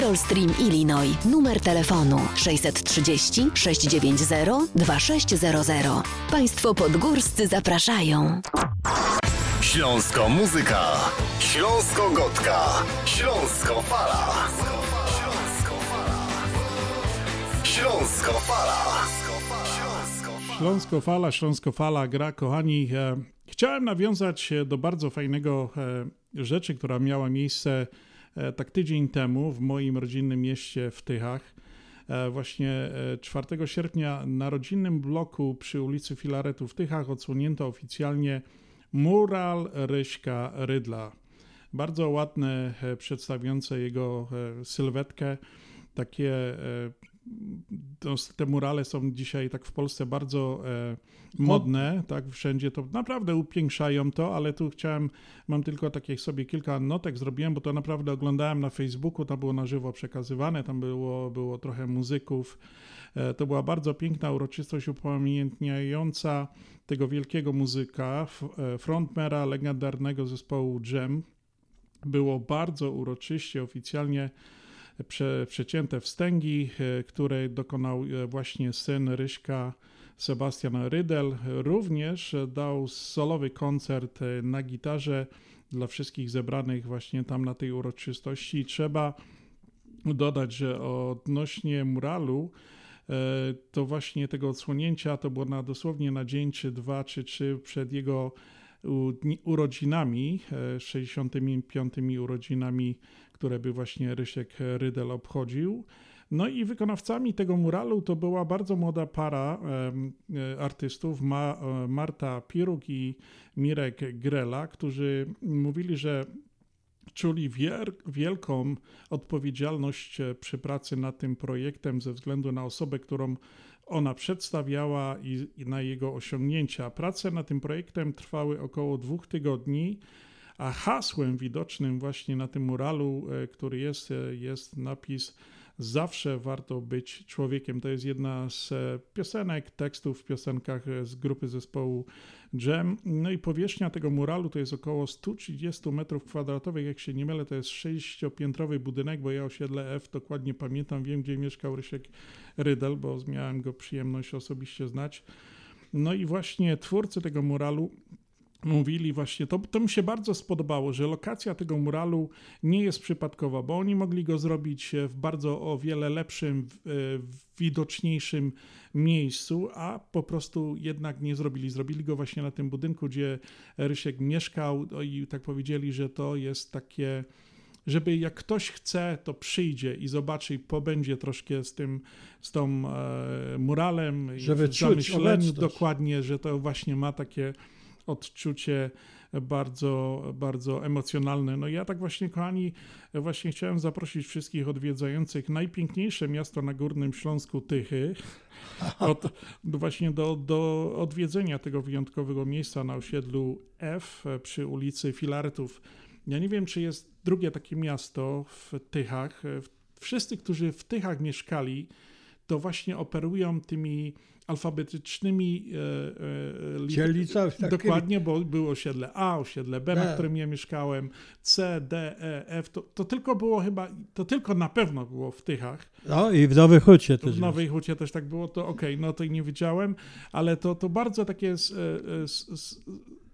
Carroll Stream, Illinois. Numer telefonu 630 690 2600. Państwo podgórscy zapraszają. Śląsko muzyka. Śląsko gotka. Śląsko fala. Śląsko fala. Śląsko Fala, Śląsko Fala gra, kochani. E, chciałem nawiązać do bardzo fajnego e, rzeczy, która miała miejsce e, tak tydzień temu w moim rodzinnym mieście w Tychach. E, właśnie e, 4 sierpnia na rodzinnym bloku przy ulicy Filaretu w Tychach odsłonięto oficjalnie mural Ryśka Rydla. Bardzo ładne, e, przedstawiające jego e, sylwetkę, takie e, te murale są dzisiaj tak w Polsce bardzo e, modne, tak, wszędzie to naprawdę upiększają to, ale tu chciałem, mam tylko takich sobie kilka notek zrobiłem, bo to naprawdę oglądałem na Facebooku, to było na żywo przekazywane, tam było, było trochę muzyków, e, to była bardzo piękna uroczystość upamiętniająca tego wielkiego muzyka, e, frontmana legendarnego zespołu Jam, było bardzo uroczyście, oficjalnie prze, przecięte wstęgi, e, której dokonał e, właśnie syn Ryśka Sebastian Rydel. Również dał solowy koncert e, na gitarze dla wszystkich zebranych właśnie tam na tej uroczystości. Trzeba dodać, że odnośnie muralu, to właśnie tego odsłonięcia to było na dosłownie na dzień czy dwa czy trzy przed jego urodzinami, e, 65 urodzinami, które by właśnie Rysiek Rydel obchodził. No i wykonawcami tego muralu to była bardzo młoda para e, artystów, Ma, e, Marta Piruk i Mirek Grela, którzy mówili, że czuli wielką odpowiedzialność e, przy pracy nad tym projektem ze względu na osobę, którą ona przedstawiała i, i na jego osiągnięcia. Prace nad tym projektem trwały około dwóch tygodni, a hasłem widocznym właśnie na tym muralu, e, który jest, e, jest napis Zawsze warto być człowiekiem. To jest jedna z e, piosenek, tekstów w piosenkach z grupy zespołu Jam. No i powierzchnia tego muralu to jest około 130 metrów kwadratowych. Jak się nie mylę, to jest sześciopiętrowy budynek, bo ja osiedle F dokładnie pamiętam, wiem gdzie mieszkał Rysiek Rydel, bo miałem go przyjemność osobiście znać. No i właśnie twórcy tego muralu mówili właśnie, to, to mi się bardzo spodobało, że lokacja tego muralu nie jest przypadkowa, bo oni mogli go zrobić w bardzo o wiele lepszym, w- e, widoczniejszym miejscu, a po prostu jednak nie zrobili. Zrobili go właśnie na tym budynku, gdzie Rysiek mieszkał no i tak powiedzieli, że to jest takie żeby jak ktoś chce, to przyjdzie i zobaczy i pobędzie troszkę z tym, z tą e, muralem, i Żeby w czuć zamyśleniu dokładnie, że to właśnie ma takie odczucie bardzo, bardzo emocjonalne. No ja tak właśnie, kochani, właśnie chciałem zaprosić wszystkich odwiedzających najpiękniejsze miasto na Górnym Śląsku, Tychy, od, właśnie do, do odwiedzenia tego wyjątkowego miejsca na osiedlu F przy ulicy Filartów. Ja nie wiem, czy jest drugie takie miasto w Tychach. Wszyscy, którzy w Tychach mieszkali, to właśnie operują tymi alfabetycznymi e, e, lit- Dzielnicami takimi. Dokładnie, bo było osiedle A, osiedle B, na Tak. którym ja mieszkałem, C, D, E, F. To, to tylko było chyba, to tylko na pewno było w Tychach. No i w Nowej Hucie też. W Nowej Hucie też tak było, to okej, no to nie wiedziałem, ale to, to bardzo takie, e, s- s-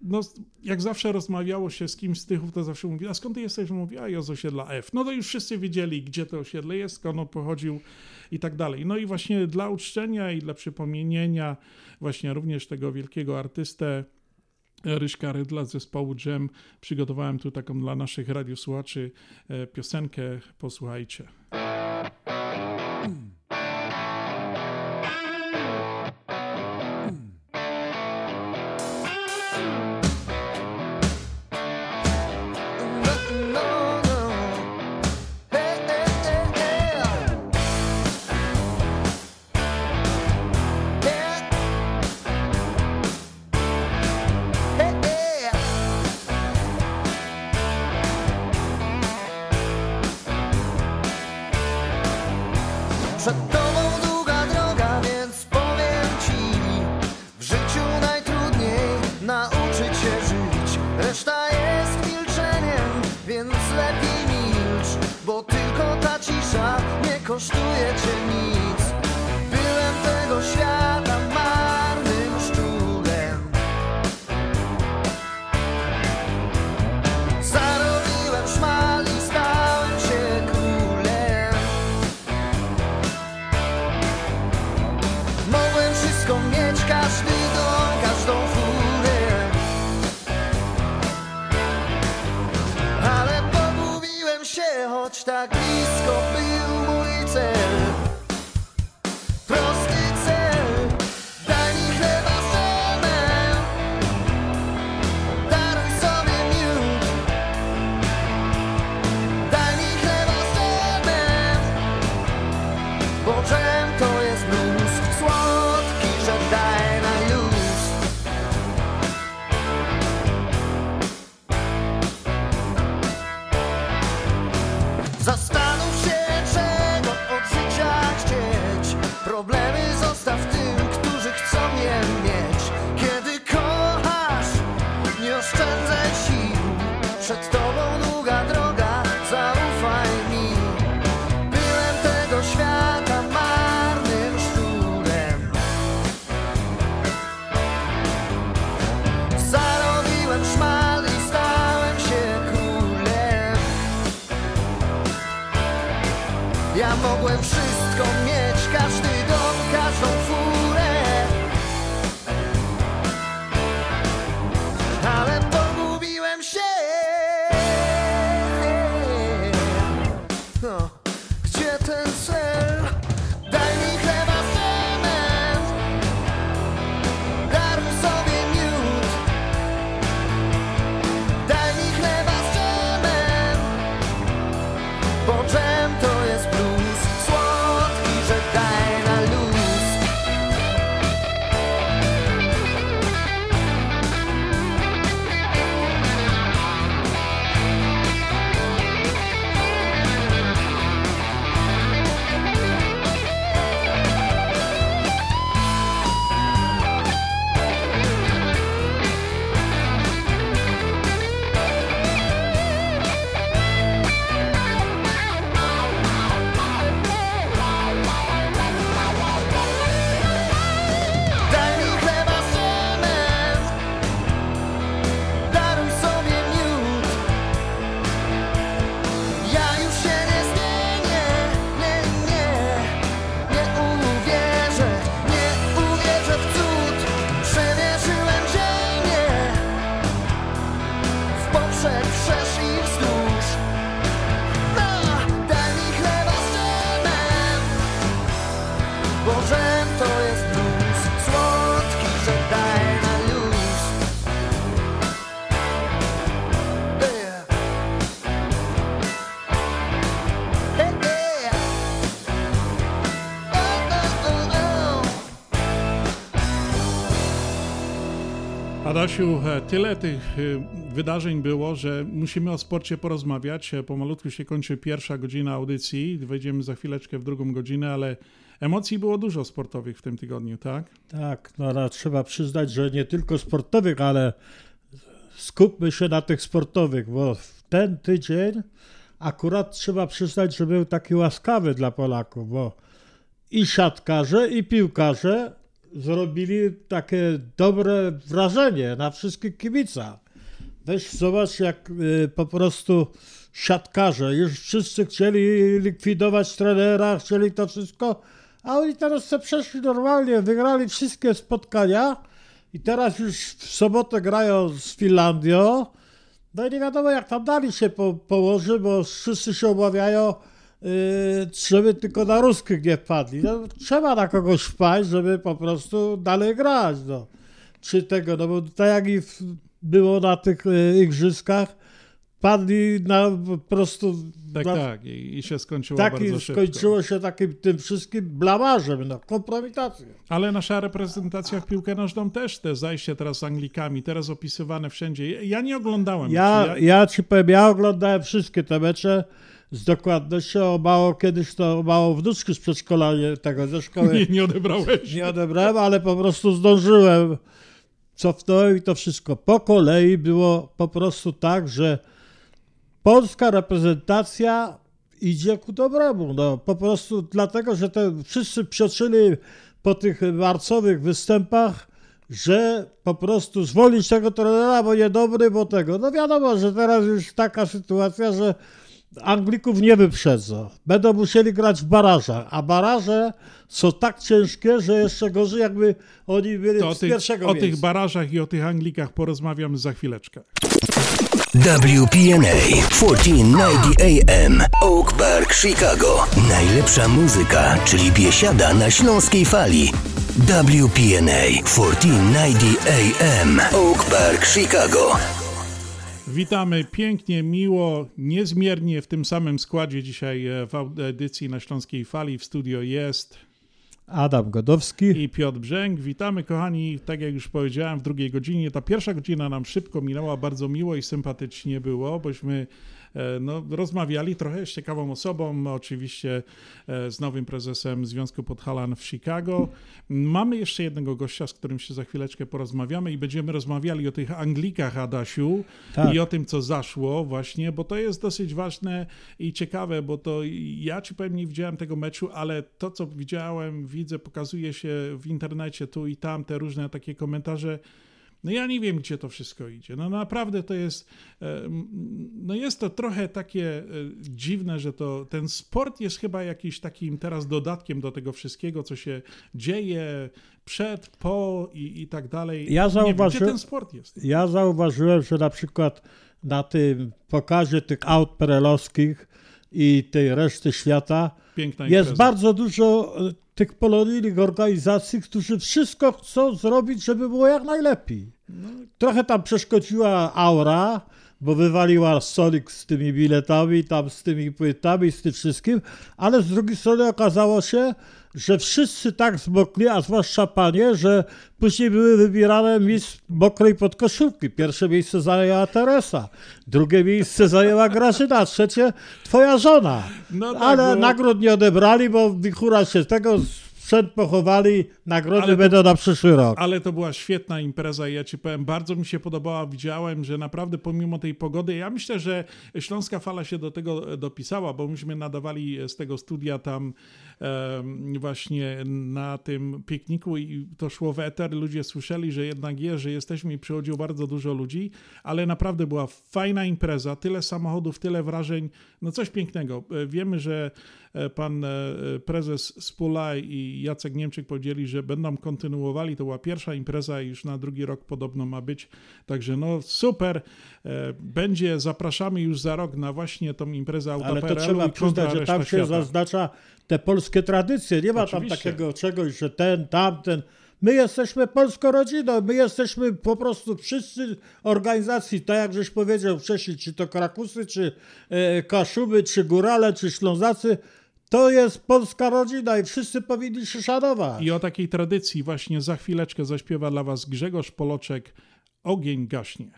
no jak zawsze rozmawiało się z kimś z Tychów, to zawsze mówi, a skąd ty jesteś? Mówi, a ja z osiedla F. No to już wszyscy wiedzieli, gdzie to osiedle jest, skąd on pochodził i tak dalej. No i właśnie dla uczczenia i dla przypomnienia właśnie również tego wielkiego artystę, Ryśka Rydla z zespołu Jam. Przygotowałem tu taką dla naszych radiosłuchaczy e, piosenkę. Posłuchajcie. Adasiu, e, tyle tych e, wydarzeń było, że musimy o sporcie porozmawiać. E, Pomalutku się kończy pierwsza godzina audycji, wejdziemy za chwileczkę w drugą godzinę, ale emocji było dużo sportowych w tym tygodniu, tak? Tak, no trzeba przyznać, że nie tylko sportowych, ale skupmy się na tych sportowych, bo w ten tydzień akurat trzeba przyznać, że był taki łaskawy dla Polaków, bo i siatkarze, i piłkarze zrobili takie dobre wrażenie na wszystkich kibicach. Weź zobacz, jak y, po prostu siatkarze, już wszyscy chcieli likwidować trenera, chcieli to wszystko, a oni teraz se przeszli normalnie, wygrali wszystkie spotkania i teraz już w sobotę grają z Finlandią. No i nie wiadomo, jak tam dalej się po, położy, bo wszyscy się obawiają, żeby tylko na ruskich nie wpadli. No, trzeba na kogoś wpaść, żeby po prostu dalej grać. No. Czy tego, no bo tak jak i było na tych y, igrzyskach, padli na po prostu... Tak, na, tak. I, I się skończyło tak, bardzo szybko. skończyło się takim tym wszystkim blamażem, no, kompromitacją. Ale nasza reprezentacja w piłkę nożną też te zajście teraz z Anglikami, teraz opisywane wszędzie. Ja nie oglądałem. Ja, meczu. ja ci powiem, ja oglądałem wszystkie te mecze. Z dokładnością o mało kiedyś to mało wnuczki z przedszkola nie- tego ze szkoły. Nie, nie odebrałeś. Nie odebrałem, ale po prostu zdążyłem. Cofnąłem i to wszystko. Po kolei było po prostu tak, że polska reprezentacja idzie ku dobremu. No, po prostu dlatego, że te wszyscy przeczyli po tych marcowych występach, że po prostu zwolnić tego trenera, bo niedobry, bo tego. No wiadomo, że teraz już taka sytuacja, że Anglików nie wyprzedzą. Będą musieli grać w barażach, a baraże są tak ciężkie, że jeszcze gorzej jakby oni byli To o z tych, pierwszego o miejsca. tych barażach i o tych Anglikach porozmawiam za chwileczkę. WPNA 1490 AM Oak Park, Chicago. Najlepsza muzyka, czyli biesiada na śląskiej fali. WPNA 1490 AM Oak Park, Chicago. Witamy pięknie, miło, niezmiernie w tym samym składzie dzisiaj e, w audycji na Śląskiej Fali. W studio jest Adam Godowski. i Piotr Brzęk. Witamy kochani, tak jak już powiedziałem, w drugiej godzinie. Ta pierwsza godzina nam szybko minęła, bardzo miło i sympatycznie było, bośmy no, rozmawiali trochę z ciekawą osobą, oczywiście e, z nowym prezesem Związku Podhalan w Chicago. Mamy jeszcze jednego gościa, z którym się za chwileczkę porozmawiamy i będziemy rozmawiali o tych Anglikach, Adasiu, Tak. i o tym, co zaszło właśnie, bo to jest dosyć ważne i ciekawe, bo to ja ci powiem, nie widziałem tego meczu, ale to, co widziałem, widzę, pokazuje się w internecie tu i tam, te różne takie komentarze. No ja nie wiem, gdzie to wszystko idzie. No naprawdę to jest, e, no jest to trochę takie e, dziwne, że to ten sport jest chyba jakiś takim teraz dodatkiem do tego wszystkiego, co się dzieje przed, po i, i tak dalej. Ja gdzie zauważyłem, ten sport jest. ja zauważyłem, że na przykład na tym pokazie tych aut perelowskich i tej reszty świata Piękna jest impreza. bardzo dużo e, tych polonijnych organizacji, którzy wszystko chcą zrobić, żeby było jak najlepiej. Trochę tam przeszkodziła aura, bo wywaliła Solik z tymi biletami, tam z tymi płytami, z tym wszystkim, ale z drugiej strony okazało się, że wszyscy tak zmokli, a zwłaszcza panie, że później były wybierane mistrz mokrej podkoszulki. Pierwsze miejsce zajęła Teresa, drugie miejsce zajęła Grażyna, trzecie twoja żona. No tak, ale bo- nagród nie odebrali, bo wichura się tego sprzęt pochowali, nagrody Ale to- będą na przyszły rok. Ale to była świetna impreza i ja ci powiem, bardzo mi się podobała, widziałem, że naprawdę pomimo tej pogody, ja myślę, że Śląska Fala się do tego dopisała, bo myśmy nadawali z tego studia tam właśnie na tym pikniku i to szło w eter, ludzie słyszeli, że jednak jest, że jesteśmy i przychodziło bardzo dużo ludzi, ale naprawdę była fajna impreza, tyle samochodów, tyle wrażeń, no coś pięknego. E, Wiemy, że e, pan e, prezes Spulaj i Jacek Niemczyk powiedzieli, że będą kontynuowali. To była pierwsza impreza i już na drugi rok podobno ma być. Także no super. E, Będzie, zapraszamy już za rok na właśnie tą imprezę Auta Ale to trzeba przyznać, że tam się świata. zaznacza te polskie tradycje. Nie ma Oczywiście. tam takiego czegoś, że ten, tamten. My jesteśmy polską rodziną, my jesteśmy po prostu wszyscy organizacji, tak jak żeś powiedział wcześniej, czy to Krakusy, czy e, Kaszuby, czy Górale, czy Ślązacy, to jest polska rodzina i wszyscy powinni się szanować. I o takiej tradycji właśnie za chwileczkę zaśpiewa dla was Grzegorz Poloczek Ogień gaśnie.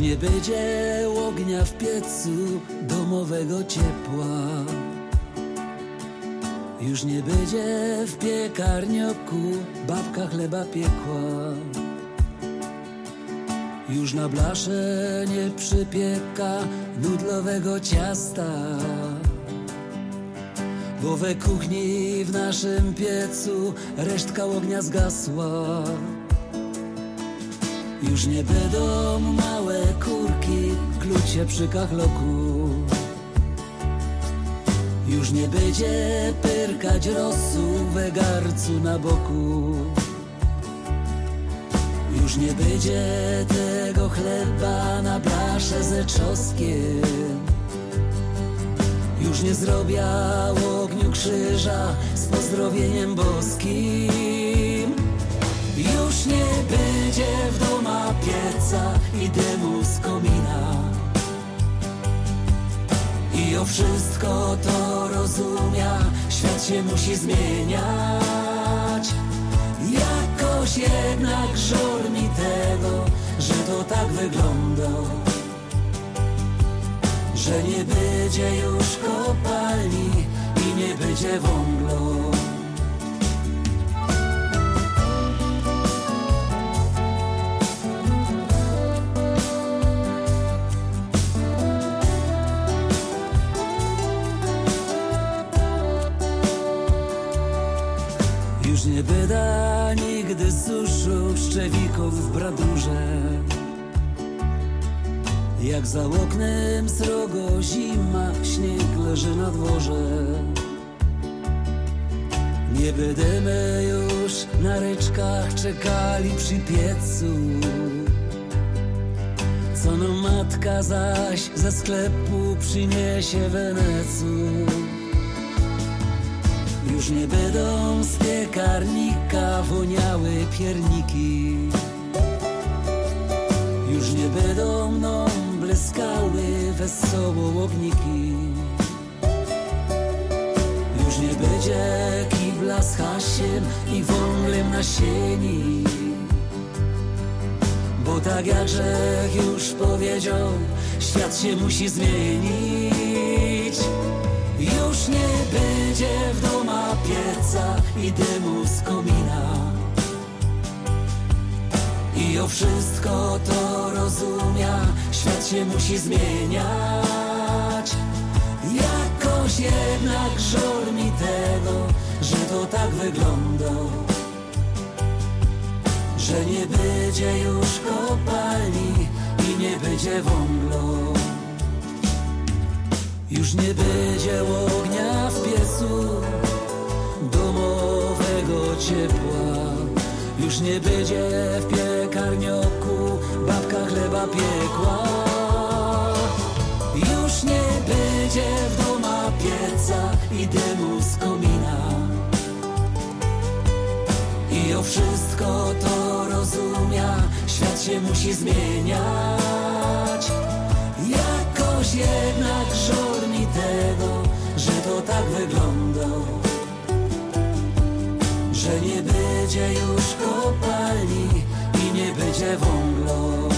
Już nie będzie ognia w piecu domowego ciepła. Już nie będzie w piekarnioku babka chleba piekła. Już na blasze nie przypieka nudlowego ciasta. Bo we kuchni w naszym piecu resztka ognia zgasła. Już nie będą małe kurki kluć się przy kachloku. Już nie będzie pyrkać rosu we garcu na boku. Już nie będzie tego chleba na blasze ze czosnkiem. Już nie zrobię ogniu krzyża z pozdrowieniem boskim. Już nie będzie w doma pieca i dymu z komina. o wszystko to rozumia, świat się musi zmieniać. Jakoś jednak żal mi tego, że to tak wygląda. Że nie będzie już kopalni i nie będzie wąglo. Suszu szczewików w bradurze? Jak za oknem srogo zima, śnieg leży na dworze. Nie będziemy już na ryczkach czekali przy piecu. Co no matka zaś ze sklepu przyniesie wenecu już nie będą z piekarnika woniały pierniki. Już nie będą mną bleskały wesoło ogniki Już nie będzie kibla z hasiem i wąglem na sieni. Bo tak jak Grzech już powiedział, świat się musi zmienić już nie będzie w doma pieca i dymu z komina. I o wszystko to rozumia, świat się musi zmieniać. Jakoś jednak żal mi tego, że to tak wygląda. Że nie będzie już kopalni i nie będzie wąglo już nie będzie ognia w piecu domowego ciepła. Już nie będzie w piekarnioku babka chleba piekła. Już nie będzie w doma pieca i dymu z komina. I o wszystko to rozumia, świat się musi zmieniać. Jakoś jednak że to tak wygląda Że nie będzie już kopalni i nie będzie wąglo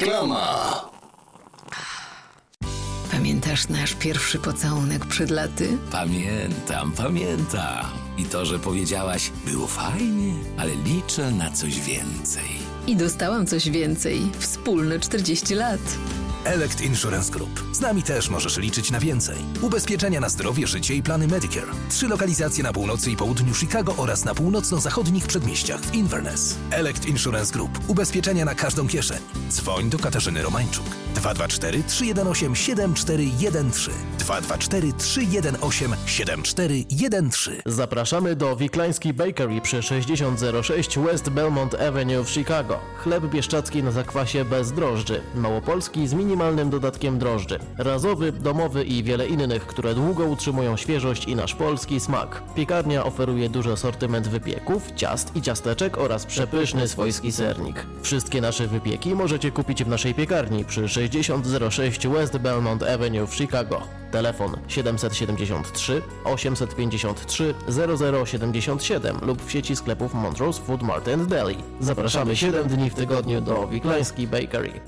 Reklama. Pamiętasz nasz pierwszy pocałunek przed laty? Pamiętam, pamiętam. I to, że powiedziałaś, było fajnie, ale liczę na coś więcej. I dostałam coś więcej. Wspólne 40 lat. Elect Insurance Group. Z nami też możesz liczyć na więcej. Ubezpieczenia na zdrowie, życie i plany Medicare. Trzy lokalizacje na północy i południu Chicago oraz na północno-zachodnich przedmieściach w Inverness. Elect Insurance Group. Ubezpieczenia na każdą kieszeń. Dzwoń do Katarzyny Romańczuk. 224 318 7413 224 318 7413 Zapraszamy do Wiklański Bakery przy 6006 West Belmont Avenue w Chicago. Chleb bieszczacki na zakwasie bez drożdży. Małopolski z minimalnym dodatkiem drożdży. Razowy, domowy i wiele innych, które długo utrzymują świeżość i nasz polski smak. Piekarnia oferuje duży asortyment wypieków, ciast i ciasteczek oraz przepyszny swojski sernik. Wszystkie nasze wypieki możecie kupić w naszej piekarni przy 6006 West Belmont Avenue w Chicago. Telefon 773 853 0077 lub w sieci sklepów Montrose Food Mart and Deli. Zapraszamy 7 dni w tygodniu do Wiklański Bakery.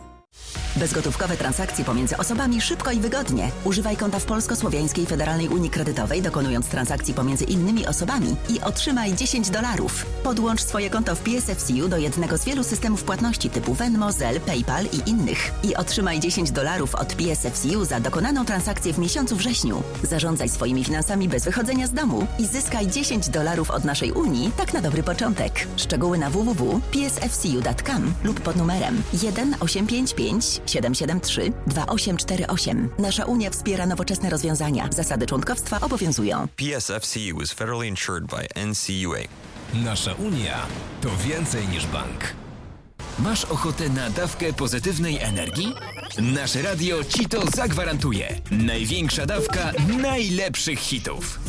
Bezgotówkowe transakcje pomiędzy osobami szybko i wygodnie. Używaj konta w Polsko-Słowiańskiej Federalnej Unii Kredytowej, dokonując transakcji pomiędzy innymi osobami i otrzymaj 10 dolarów. Podłącz swoje konto w PSFCU do jednego z wielu systemów płatności typu Venmo, Zelle, PayPal i innych. I otrzymaj 10 dolarów od PSFCU za dokonaną transakcję w miesiącu wrześniu. Zarządzaj swoimi finansami bez wychodzenia z domu i zyskaj 10 dolarów od naszej Unii, tak na dobry początek. Szczegóły na www.psfcu.com lub pod numerem 1855 773 2848. Nasza Unia wspiera nowoczesne rozwiązania. Zasady członkowstwa obowiązują. PSFCU is federally insured by NCUA. Nasza Unia to więcej niż bank. Masz ochotę na dawkę pozytywnej energii? Nasze radio ci to zagwarantuje. Największa dawka najlepszych hitów.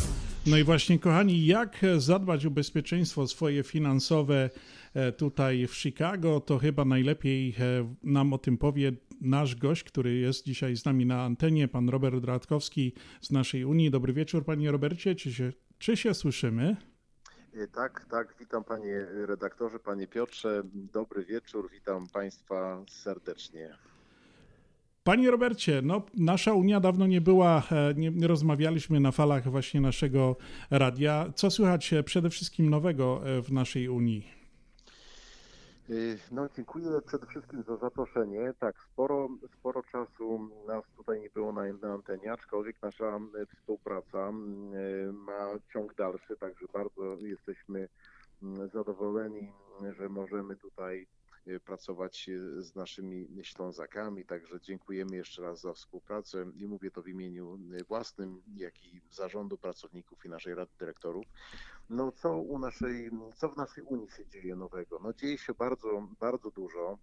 No i właśnie, kochani, jak zadbać o bezpieczeństwo swoje finansowe tutaj w Chicago, to chyba najlepiej e, nam o tym powie nasz gość, który jest dzisiaj z nami na antenie, pan Robert Radkowski z naszej Unii. Dobry wieczór, panie Robercie, czy się, czy się słyszymy? E, Tak, tak, witam panie redaktorze, panie Piotrze, dobry wieczór, witam państwa serdecznie. Panie Robercie, no nasza Unia dawno nie była, e, nie, nie rozmawialiśmy na falach właśnie naszego radia. Co słychać e, przede wszystkim nowego e, w naszej Unii? Y, No, dziękuję przede wszystkim za zaproszenie. Tak, sporo, sporo czasu nas tutaj nie było na, na antenie, aczkolwiek nasza y, współpraca y, ma ciąg dalszy, także bardzo jesteśmy mm, zadowoleni, że możemy tutaj pracować z naszymi Ślązakami, także dziękujemy jeszcze raz za współpracę i mówię to w imieniu własnym, jak i zarządu pracowników i naszej Rady Dyrektorów. No co u naszej, co w naszej Unii się dzieje nowego? No dzieje się bardzo, bardzo dużo.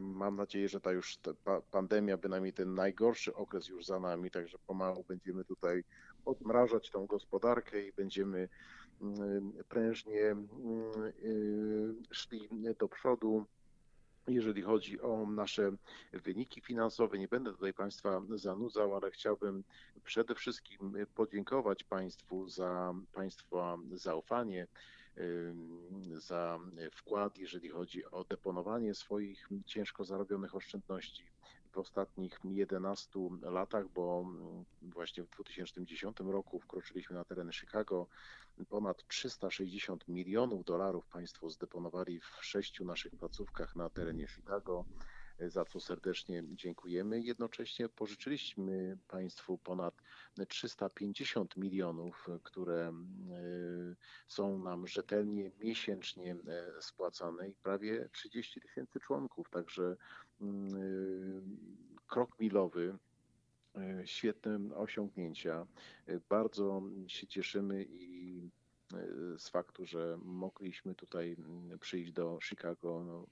Mam nadzieję, że ta już ta pa- pandemia, bynajmniej ten najgorszy okres już za nami, także pomału będziemy tutaj odmrażać tą gospodarkę i będziemy mm, prężnie mm, y, szli do przodu. Jeżeli chodzi o nasze wyniki finansowe, nie będę tutaj Państwa zanudzał, ale chciałbym przede wszystkim podziękować Państwu za Państwa zaufanie, za wkład, jeżeli chodzi o deponowanie swoich ciężko zarobionych oszczędności w ostatnich 11 latach, bo mm, właśnie w 2010 roku wkroczyliśmy na tereny Chicago. Ponad 360 milionów dolarów Państwo zdeponowali w sześciu naszych placówkach na terenie Chicago, za co serdecznie dziękujemy. Jednocześnie pożyczyliśmy Państwu ponad 350 milionów, które y, są nam rzetelnie miesięcznie e, spłacane i prawie 30 tysięcy członków, także y, krok milowy. Świetne osiągnięcia. Bardzo się cieszymy i z faktu, że mogliśmy tutaj mm, przyjść do Chicago. No,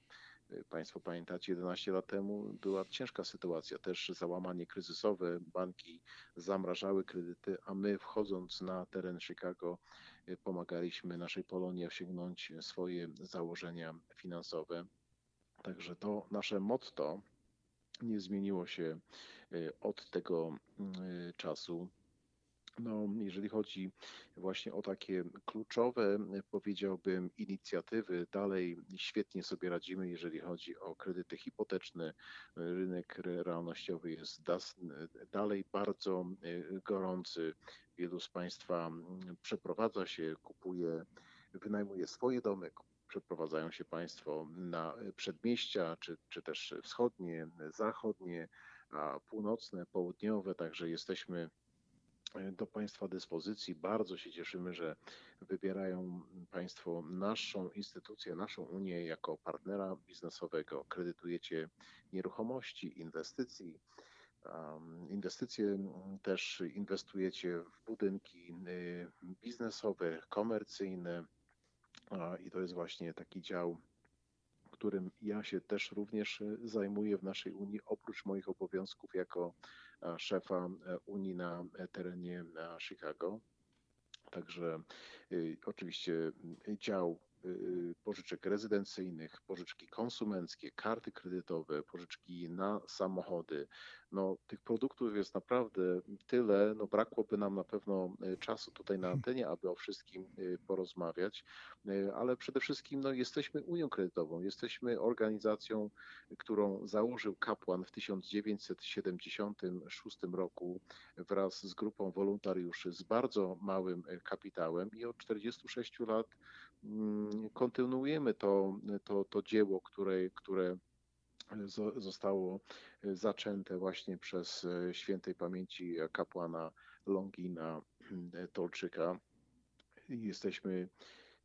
Państwo pamiętacie, 11 lat temu była ciężka sytuacja, też załamanie kryzysowe, banki zamrażały kredyty, a my wchodząc na teren Chicago pomagaliśmy naszej Polonii osiągnąć swoje założenia finansowe. Także to nasze motto nie zmieniło się y, od tego y, czasu. No, jeżeli chodzi właśnie o takie kluczowe, powiedziałbym, inicjatywy, dalej świetnie sobie radzimy, jeżeli chodzi o kredyty hipoteczne. Rynek re- realnościowy jest dalej bardzo y, gorący. Wielu z Państwa mm, przeprowadza się, kupuje, wynajmuje swoje domy, przeprowadzają się Państwo na przedmieścia, czy, czy też wschodnie, zachodnie, a północne, południowe, także jesteśmy do Państwa dyspozycji. Bardzo się cieszymy, że wybierają Państwo naszą instytucję, naszą Unię jako partnera biznesowego. Kredytujecie nieruchomości, inwestycji. Inwestycje też inwestujecie w budynki y, biznesowe, komercyjne, I to jest właśnie taki dział, którym ja się też również e, zajmuję w naszej Unii, oprócz moich obowiązków jako e, szefa e, Unii na e, terenie e, Chicago. Także y, oczywiście dział pożyczek rezydencyjnych, pożyczki konsumenckie, karty kredytowe, pożyczki na samochody. No, tych produktów jest naprawdę tyle, no brakłoby nam na pewno y, czasu tutaj na antenie, aby o wszystkim y, porozmawiać, Y, ale przede wszystkim no, jesteśmy Unią Kredytową, jesteśmy organizacją, którą założył kapłan w 1976 roku wraz z grupą wolontariuszy z bardzo małym y, kapitałem i od 46 lat kontynuujemy to, to, to dzieło, które, które zo- zostało zaczęte właśnie przez e, świętej pamięci kapłana Longina e, Tolczyka. Jesteśmy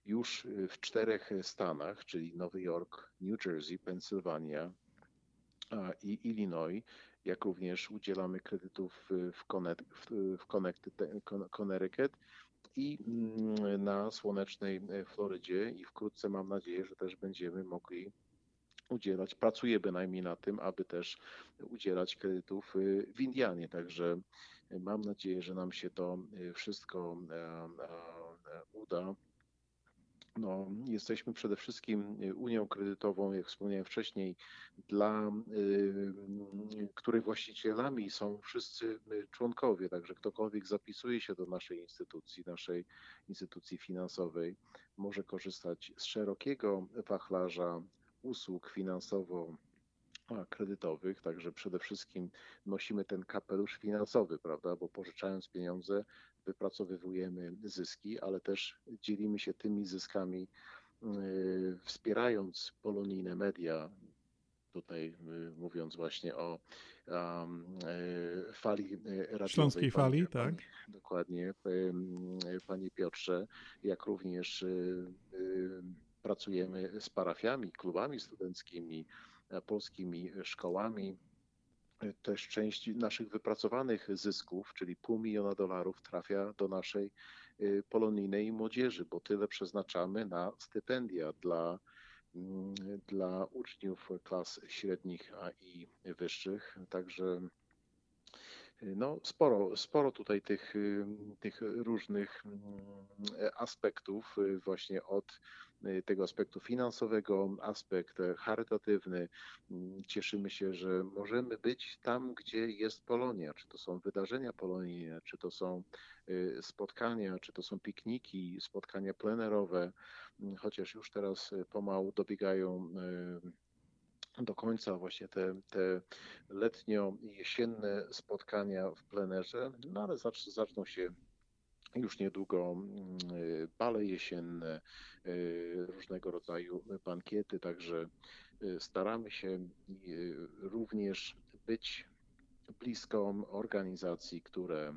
już w czterech stanach, czyli Nowy Jork, New Jersey, Pensylwania i Illinois, jak również udzielamy kredytów w, Conne- w, w Connecticut, Connecticut i mm, na słonecznej Florydzie i wkrótce mam nadzieję, że też będziemy mogli udzielać, pracuję bynajmniej na tym, aby też udzielać kredytów w Indianie. Także mam nadzieję, że nam się to wszystko uda. No, jesteśmy przede wszystkim Unią Kredytową, jak wspomniałem wcześniej, dla y, której właścicielami są wszyscy członkowie, także ktokolwiek zapisuje się do naszej instytucji, naszej instytucji finansowej, może korzystać z szerokiego wachlarza usług finansowo kredytowych, także przede wszystkim nosimy ten kapelusz finansowy, prawda, bo pożyczając pieniądze wypracowywujemy zyski, ale też dzielimy się tymi zyskami, yy, wspierając polonijne media, tutaj yy, mówiąc właśnie o um, yy, fali radiowej. Śląskiej fali, tak. Dokładnie, panie Piotrze, jak również pracujemy z parafiami, klubami studenckimi, polskimi szkołami. Też część naszych wypracowanych zysków, czyli pół miliona dolarów, trafia do naszej y, polonijnej młodzieży, bo tyle przeznaczamy na stypendia dla, mm, dla uczniów klas średnich a i wyższych. Także no, sporo, sporo tutaj tych, y, tych różnych mm, aspektów, y, właśnie od y, tego aspektu finansowego, aspekt charytatywny. Mm, cieszymy się, że możemy być tam, gdzie jest Polonia, czy to są wydarzenia polonijne, czy to są spotkania, czy to są pikniki, spotkania plenerowe, mm, chociaż już teraz pomału dobiegają do końca właśnie te, te letnio-jesienne spotkania w plenerze, no ale zacz, zaczną się już niedługo mm, bale jesienne, y, różnego rodzaju bankiety, także y, staramy się y, również być blisko organizacji, które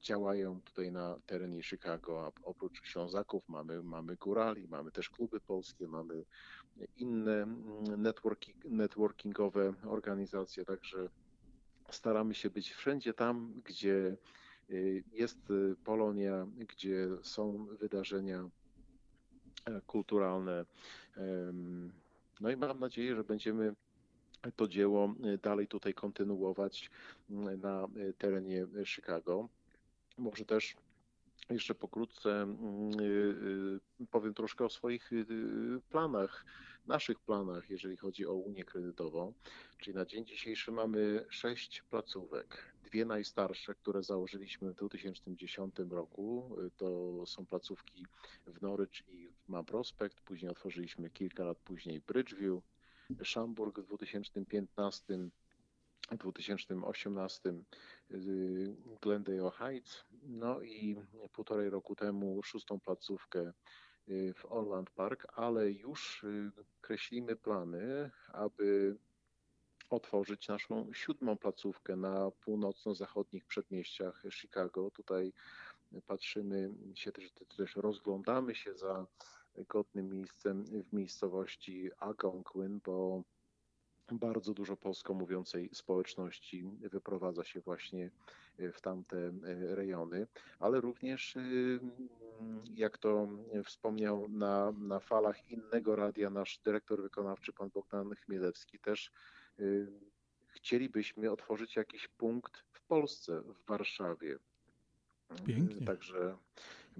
działają tutaj na terenie Chicago. Oprócz Ślązaków mamy, mamy górali, mamy też kluby polskie, mamy inne mm, networking, networkingowe organizacje, także staramy się być wszędzie tam, gdzie y, jest y, Polonia, gdzie są wydarzenia e, kulturalne. No i mam nadzieję, że będziemy to dzieło y, dalej tutaj kontynuować mm, na terenie Chicago. Może też jeszcze pokrótce mm, powiem troszkę o swoich planach naszych planach, jeżeli chodzi o Unię Kredytową. Czyli na dzień dzisiejszy mamy sześć placówek. Dwie najstarsze, które założyliśmy w 2010 roku, to są placówki w Norwich i w Ma Prospect. Później otworzyliśmy kilka lat później Bridgeview, Schaumburg w 2015 w 2018 Glendale Heights, no i półtorej roku temu szóstą placówkę Y, w Orland Park, ale już y, kreślimy plany, aby otworzyć naszą siódmą placówkę na północno-zachodnich przedmieściach Chicago. Tutaj patrzymy się też, też rozglądamy się za godnym miejscem w miejscowości Algonquin, bo bardzo dużo polsko mówiącej społeczności wyprowadza się właśnie w tamte rejony, ale również jak to wspomniał na, na falach innego radia nasz dyrektor wykonawczy, pan Bogdan Chmielewski, też chcielibyśmy otworzyć jakiś punkt w Polsce, w Warszawie. Pięknie. Także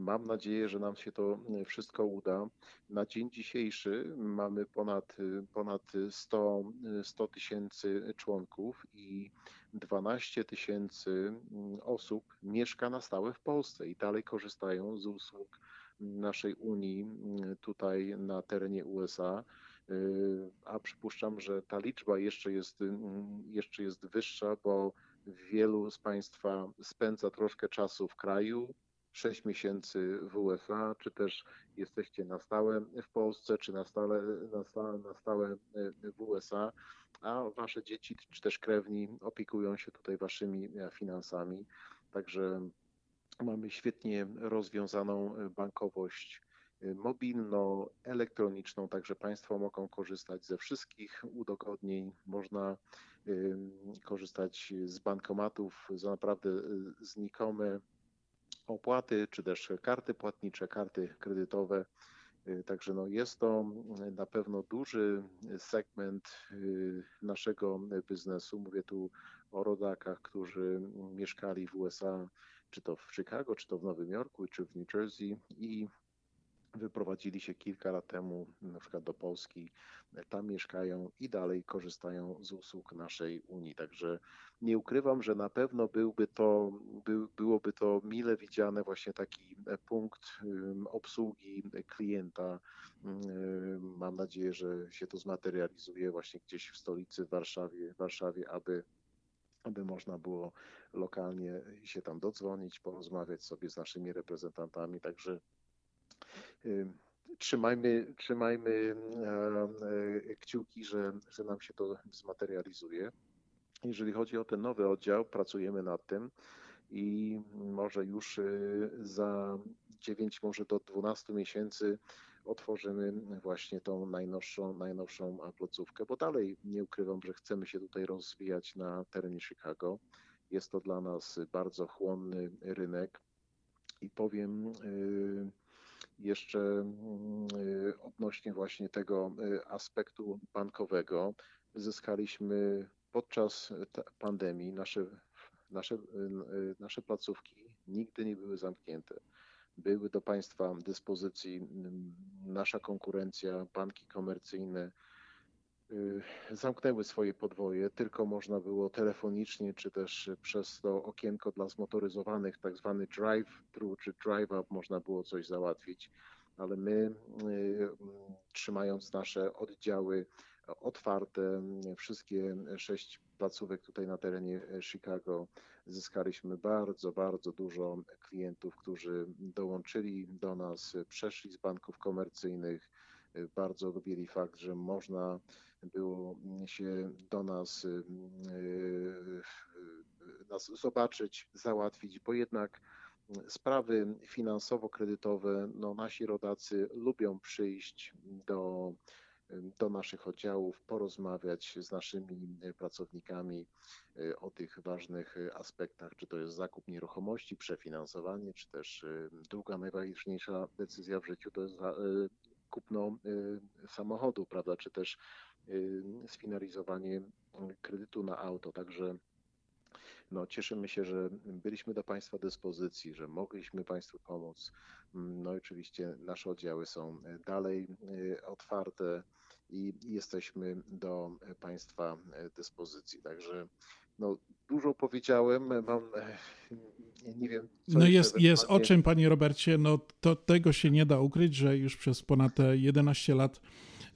mam nadzieję, że nam się to wszystko uda. Na dzień dzisiejszy mamy ponad, ponad 100, 100 tysięcy członków i 12 tysięcy osób mieszka na stałe w Polsce i dalej korzystają z usług naszej Unii tutaj na terenie USA. A przypuszczam, że ta liczba jeszcze jest, jeszcze jest wyższa, bo wielu z Państwa spędza troszkę czasu w kraju, 6 miesięcy w USA, czy też jesteście na stałe w Polsce, czy na stałe, na stałe, na stałe w USA, a Wasze dzieci, czy też krewni opiekują się tutaj Waszymi finansami. Także mamy świetnie rozwiązaną bankowość mobilno-elektroniczną, także Państwo mogą korzystać ze wszystkich udogodnień. Można korzystać z bankomatów za naprawdę znikome opłaty, czy też karty płatnicze, karty kredytowe. Y, Także no jest to na pewno duży segment y, naszego biznesu. Mówię tu o rodakach, którzy mieszkali w USA, czy to w Chicago, czy to w Nowym Jorku, czy w New Jersey i wyprowadzili się kilka lat temu na przykład do Polski, tam mieszkają i dalej korzystają z usług naszej Unii. Także nie ukrywam, że na pewno byłby to, był, byłoby to mile widziane właśnie taki punkt ym, obsługi klienta. Mam nadzieję, że się to zmaterializuje właśnie gdzieś w stolicy w Warszawie, Warszawie aby aby można było lokalnie się tam dodzwonić, porozmawiać sobie z naszymi reprezentantami. Także trzymajmy, trzymajmy e, e, kciuki, że, że nam się to zmaterializuje. Jeżeli chodzi o ten nowy oddział, pracujemy nad tym i może już y, za 9, może do 12 miesięcy otworzymy właśnie tą najnowszą, najnowszą placówkę, bo dalej nie ukrywam, że chcemy się tutaj rozwijać na terenie Chicago. Jest to dla nas bardzo chłonny rynek i powiem y, jeszcze y, odnośnie właśnie tego y, aspektu bankowego. Zyskaliśmy podczas ta- pandemii nasze, nasze, y, nasze placówki nigdy nie były zamknięte. Były do Państwa dyspozycji mm, nasza konkurencja, banki komercyjne zamknęły swoje podwoje, tylko można było telefonicznie, czy też przez to okienko dla zmotoryzowanych, tak zwany drive-thru czy drive-up, można było coś załatwić, ale my, y, trzymając nasze oddziały otwarte, wszystkie sześć placówek tutaj na terenie Chicago, zyskaliśmy bardzo, bardzo dużo klientów, którzy dołączyli do nas, przeszli z banków komercyjnych. Bardzo lubili fakt, że można było się do nas, y, y, nas zobaczyć, załatwić, bo jednak sprawy finansowo-kredytowe, no nasi rodacy lubią przyjść do do naszych oddziałów, porozmawiać z naszymi pracownikami y, o tych ważnych aspektach, czy to jest zakup nieruchomości, przefinansowanie, czy też druga najważniejsza decyzja w życiu to jest kupno y, samochodu, prawda, czy też y, sfinalizowanie kredytu na auto. Także no, cieszymy się, że byliśmy do Państwa dyspozycji, że mogliśmy Państwu pomóc. No i oczywiście nasze oddziały są dalej y, otwarte i jesteśmy do Państwa dyspozycji. Także no, dużo powiedziałem, mam, nie wiem. No jest, jest o czym, panie Robercie, no to tego się nie da ukryć, że już przez ponad e, 11 lat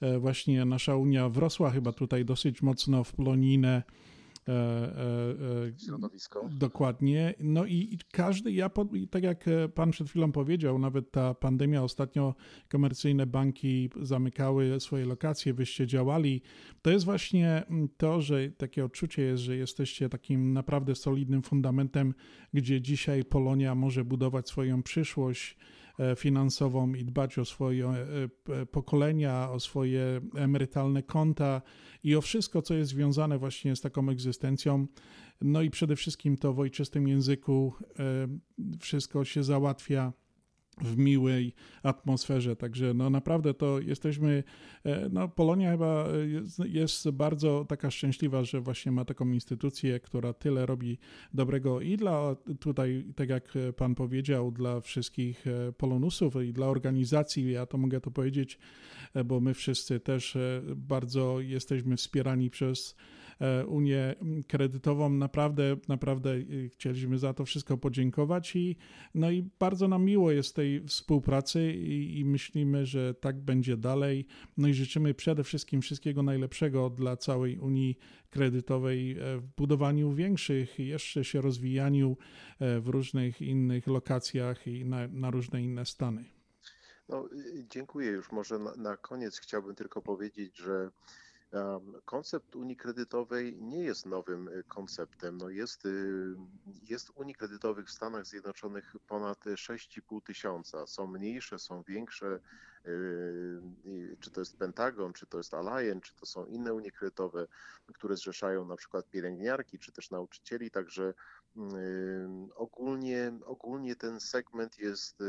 e, właśnie nasza Unia wrosła chyba tutaj dosyć mocno w polonijne e, e, e, Środowisko. Dokładnie. No i i każdy, ja i tak jak e, pan przed chwilą powiedział, nawet ta pandemia ostatnio komercyjne banki zamykały swoje lokacje, wyście działali. To jest właśnie mm, to, że takie odczucie jest, że jesteście takim naprawdę solidnym fundamentem, gdzie dzisiaj Polonia może budować swoją przyszłość e, finansową i dbać o swoje e, p- pokolenia, o swoje emerytalne konta i o wszystko, co jest związane właśnie z taką egzystencją. No i przede wszystkim to w ojczystym języku e, wszystko się załatwia w miłej atmosferze. Także no naprawdę to jesteśmy, e, no Polonia chyba jest, jest bardzo taka szczęśliwa, że właśnie ma taką instytucję, która tyle robi dobrego i dla tutaj, tak jak pan powiedział, dla wszystkich e, polonusów i dla organizacji, ja to mogę to powiedzieć, e, bo my wszyscy też bardzo jesteśmy wspierani przez Unię Kredytową. Naprawdę, naprawdę e, chcieliśmy za to wszystko podziękować i, no i bardzo nam miło jest tej współpracy i, i myślimy, że tak będzie dalej. No i życzymy przede wszystkim wszystkiego najlepszego dla całej Unii Kredytowej e, w budowaniu większych, jeszcze się rozwijaniu e, w różnych innych lokacjach i na, na różne inne stany. No, dziękuję. Już może na, na koniec chciałbym tylko powiedzieć, że koncept Unii Kredytowej nie jest nowym y, konceptem. No jest, y, jest Unii Kredytowych w Stanach Zjednoczonych ponad 6,5 tysiąca. Są mniejsze, są większe. y, y, czy to jest Pentagon, czy to jest Alliance, czy to są inne unie kredytowe, które zrzeszają na przykład pielęgniarki, czy też nauczycieli, także ogólnie, ogólnie ten segment jest,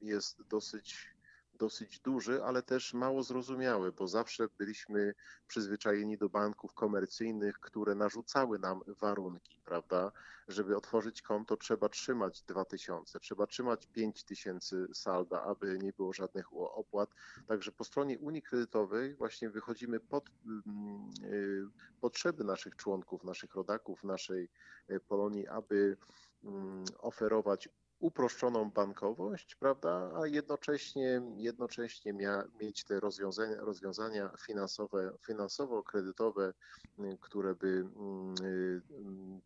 jest dosyć dosyć duży, ale też mało zrozumiały, bo zawsze byliśmy przyzwyczajeni do banków komercyjnych, które narzucały nam warunki, prawda? Żeby otworzyć konto trzeba trzymać 2000, trzeba trzymać 5000 salda, aby nie było żadnych opłat. Także po stronie Unii Kredytowej właśnie wychodzimy pod y, potrzeby naszych członków, naszych rodaków, naszej y, Polonii, aby mm, oferować uproszczoną bankowość, prawda, a jednocześnie, jednocześnie mia, mieć te rozwiązania, rozwiązania finansowe, finansowo-kredytowe, y, które by mm, y,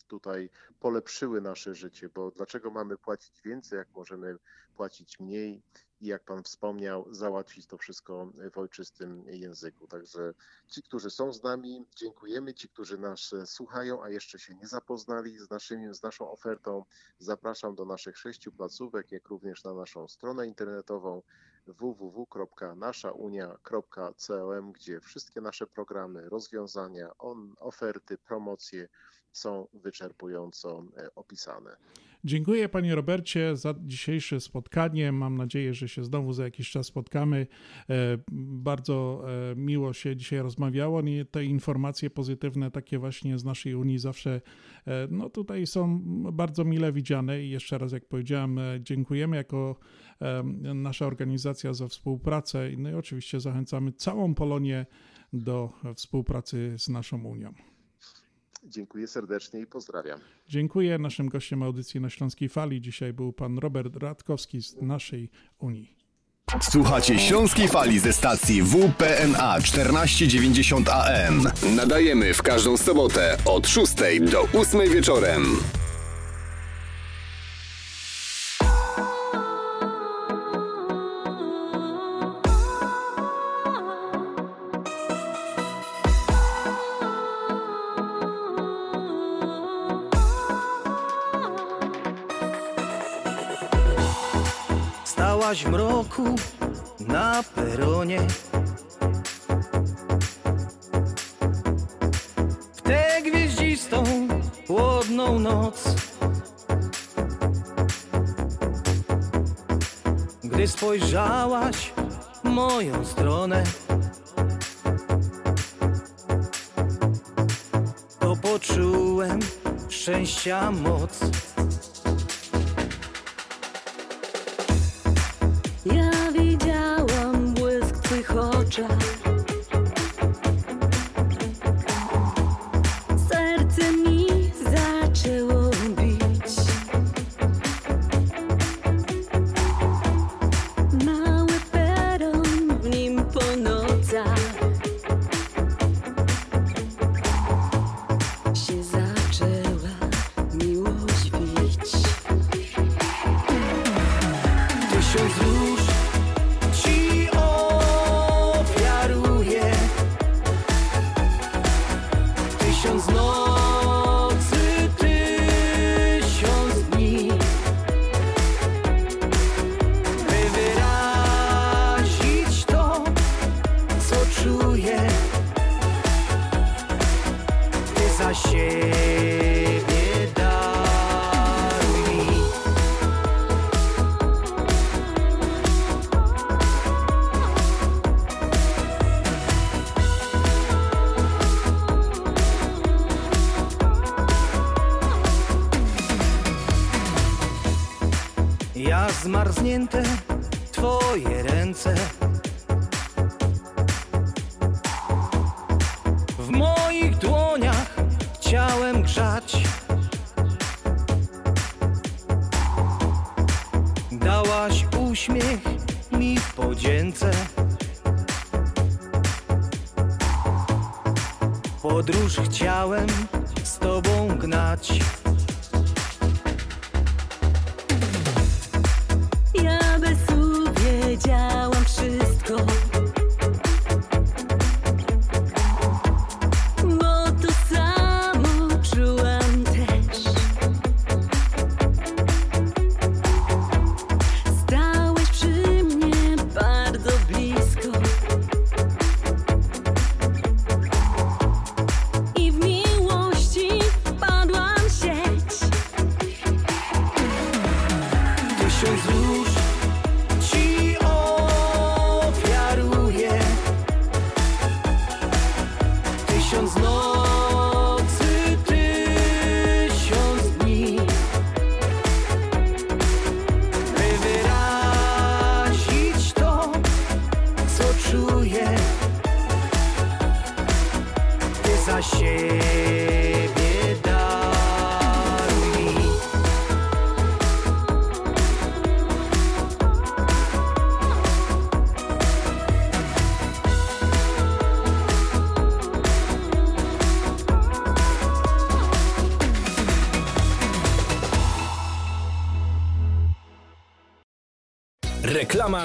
tutaj polepszyły nasze życie, bo dlaczego mamy płacić więcej, jak możemy płacić mniej i jak Pan wspomniał, załatwić to wszystko w ojczystym języku. Także ci, którzy są z nami, dziękujemy. Ci, którzy nas słuchają, a jeszcze się nie zapoznali z, naszymi, z naszą ofertą, zapraszam do naszych sześciu placówek, jak również na naszą stronę internetową www.naszaunia.com, gdzie wszystkie nasze programy, rozwiązania, on, oferty, promocje są wyczerpująco e, opisane. Dziękuję Panie Robercie za dzisiejsze spotkanie. Mam nadzieję, że się znowu za jakiś czas spotkamy. E, bardzo e, miło się dzisiaj rozmawiało. Te informacje pozytywne, takie właśnie z naszej Unii, zawsze no tutaj są bardzo mile widziane. I jeszcze raz, jak powiedziałem, dziękujemy jako nasza organizacja za współpracę. No i oczywiście zachęcamy całą Polonię do współpracy z naszą Unią. Dziękuję serdecznie i pozdrawiam. Dziękuję. Naszym gościem audycji na Śląskiej Fali dzisiaj był pan Robert Radkowski z naszej Unii. Słuchacie Śląskiej Fali ze stacji WPNA 1490 AM. Nadajemy w każdą sobotę od 6 do 8 wieczorem. W mroku na peronie. W tę gwieździstą, chłodną noc. Gdy spojrzałaś w moją stronę To poczułem szczęścia moc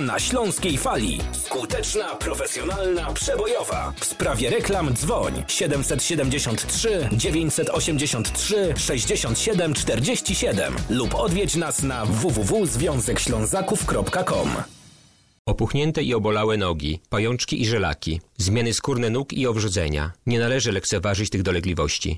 Na Śląskiej Fali. Skuteczna, profesjonalna, przebojowa. W sprawie reklam dzwoń 773 983 67 47 lub odwiedź nas na www.związekślązaków.com. Opuchnięte i obolałe nogi, pajączki i żelaki, zmiany skórne nóg i owrzodzenia. Nie należy lekceważyć tych dolegliwości.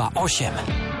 0828.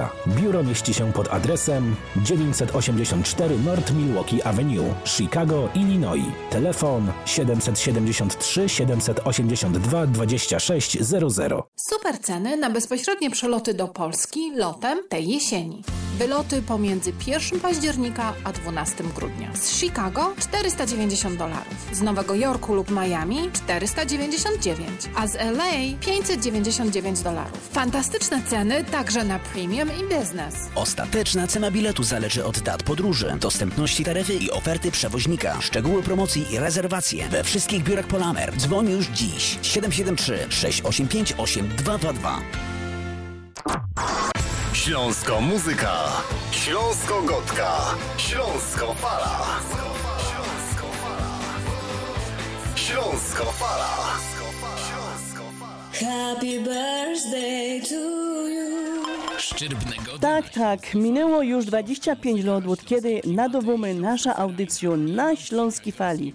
Biuro mieści się pod adresem 984 North Milwaukee Avenue, Chicago, Illinois. Telefon 773 782 2600. Super ceny na bezpośrednie przeloty do Polski lotem tej jesieni. Wyloty pomiędzy 1 października a 12 grudnia. Z Chicago 490 dolarów. Z Nowego Jorku lub Miami 499, a z LA 599 dolarów. Fantastyczne ceny także na premium i biznes. Ostateczna cena biletu zależy od dat podróży, dostępności taryfy i oferty przewoźnika. Szczegóły promocji i rezerwacje we wszystkich biurach Polamer. Dzwoń już dziś 773 685 8222. Śląsko muzyka. Śląsko gotka. Śląsko fala. Śląsko fala. Happy birthday to you. Szczyrbnego Tak, tak. Minęło już 25 lat od kiedy nadawamy nasza audycja na Śląskiej Fali.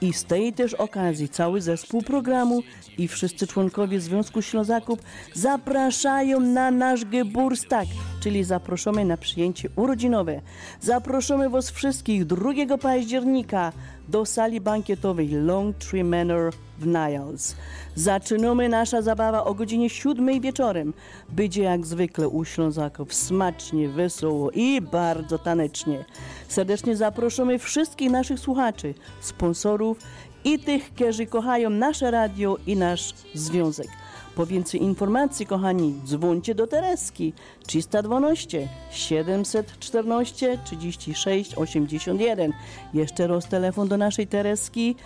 I z tej też okazji cały zespół programu i wszyscy członkowie Związku Ślązaków zapraszają na nasz Geburstag, czyli zaproszamy na przyjęcie urodzinowe. Zapraszamy Was wszystkich 2 października do sali bankietowej Long Tree Manor w Niles. Zaczynamy nasza zabawa o godzinie 7 wieczorem. Będzie jak zwykle u Ślązaków smacznie, wesoło i bardzo tanecznie. Serdecznie zapraszamy wszystkich naszych słuchaczy, sponsorów i tych, którzy kochają nasze radio i nasz związek. Po więcej informacji, kochani, dzwońcie do Tereski 312 714 36 81. Jeszcze raz telefon do naszej Tereski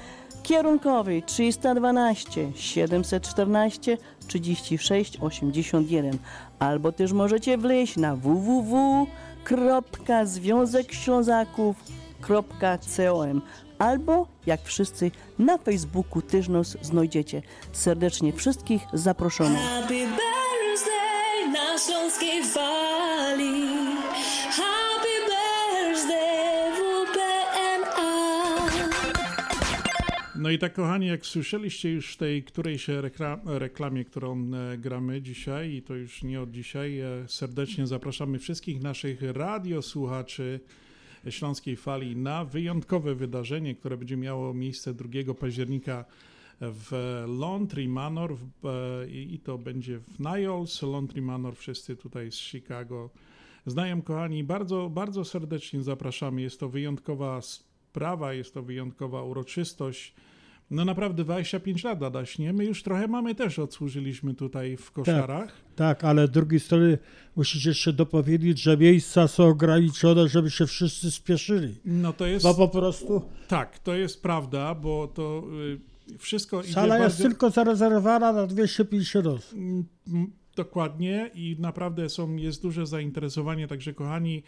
kierunkowej 312 714 36 81. Albo też możecie wleźć na www.związekślązaków.com albo jak wszyscy na Facebooku też nas znajdziecie. Serdecznie wszystkich zapraszamy. Happy birthday na Śląskiej Fali. Happy birthday WPNA. No i tak, kochani, jak słyszeliście już w tej którejś rekla- reklamie, którą e, gramy dzisiaj, i to już nie od dzisiaj, e, serdecznie zapraszamy wszystkich naszych radiosłuchaczy Śląskiej Fali na wyjątkowe wydarzenie, które będzie miało miejsce 2 października w Laundry Manor w, e, i to będzie w Niles. Laundry Manor, wszyscy tutaj z Chicago znają, kochani. Bardzo, bardzo serdecznie zapraszamy. Jest to wyjątkowa sprawa, jest to wyjątkowa uroczystość. No naprawdę 25 lat, Adaś, nie? My już trochę mamy też, odsłużyliśmy tutaj w koszarach. Tak, tak, ale z drugiej strony musicie jeszcze dopowiedzieć, że miejsca są ograniczone, żeby się wszyscy spieszyli. No to jest... Bo po prostu... Tak, to jest prawda, bo to y, wszystko Sala jest bardzo... tylko zarezerwowana na 250 osób. Mm, Dokładnie i naprawdę są, jest duże zainteresowanie, także kochani,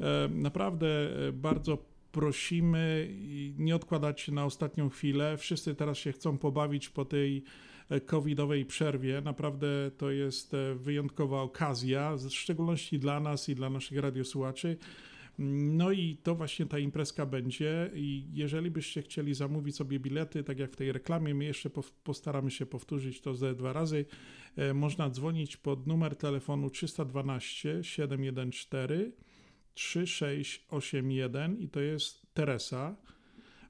e, naprawdę e, bardzo prosimy nie odkładać się na ostatnią chwilę. Wszyscy teraz się chcą pobawić po tej e, covidowej przerwie. Naprawdę to jest e, wyjątkowa okazja, w szczególności dla nas i dla naszych radiosłuchaczy. No i to właśnie ta imprezka będzie i jeżeli byście chcieli zamówić sobie bilety, tak jak w tej reklamie, my jeszcze postaramy się powtórzyć to ze dwa razy, e, można dzwonić pod numer telefonu 312 714 3681 i to jest Teresa.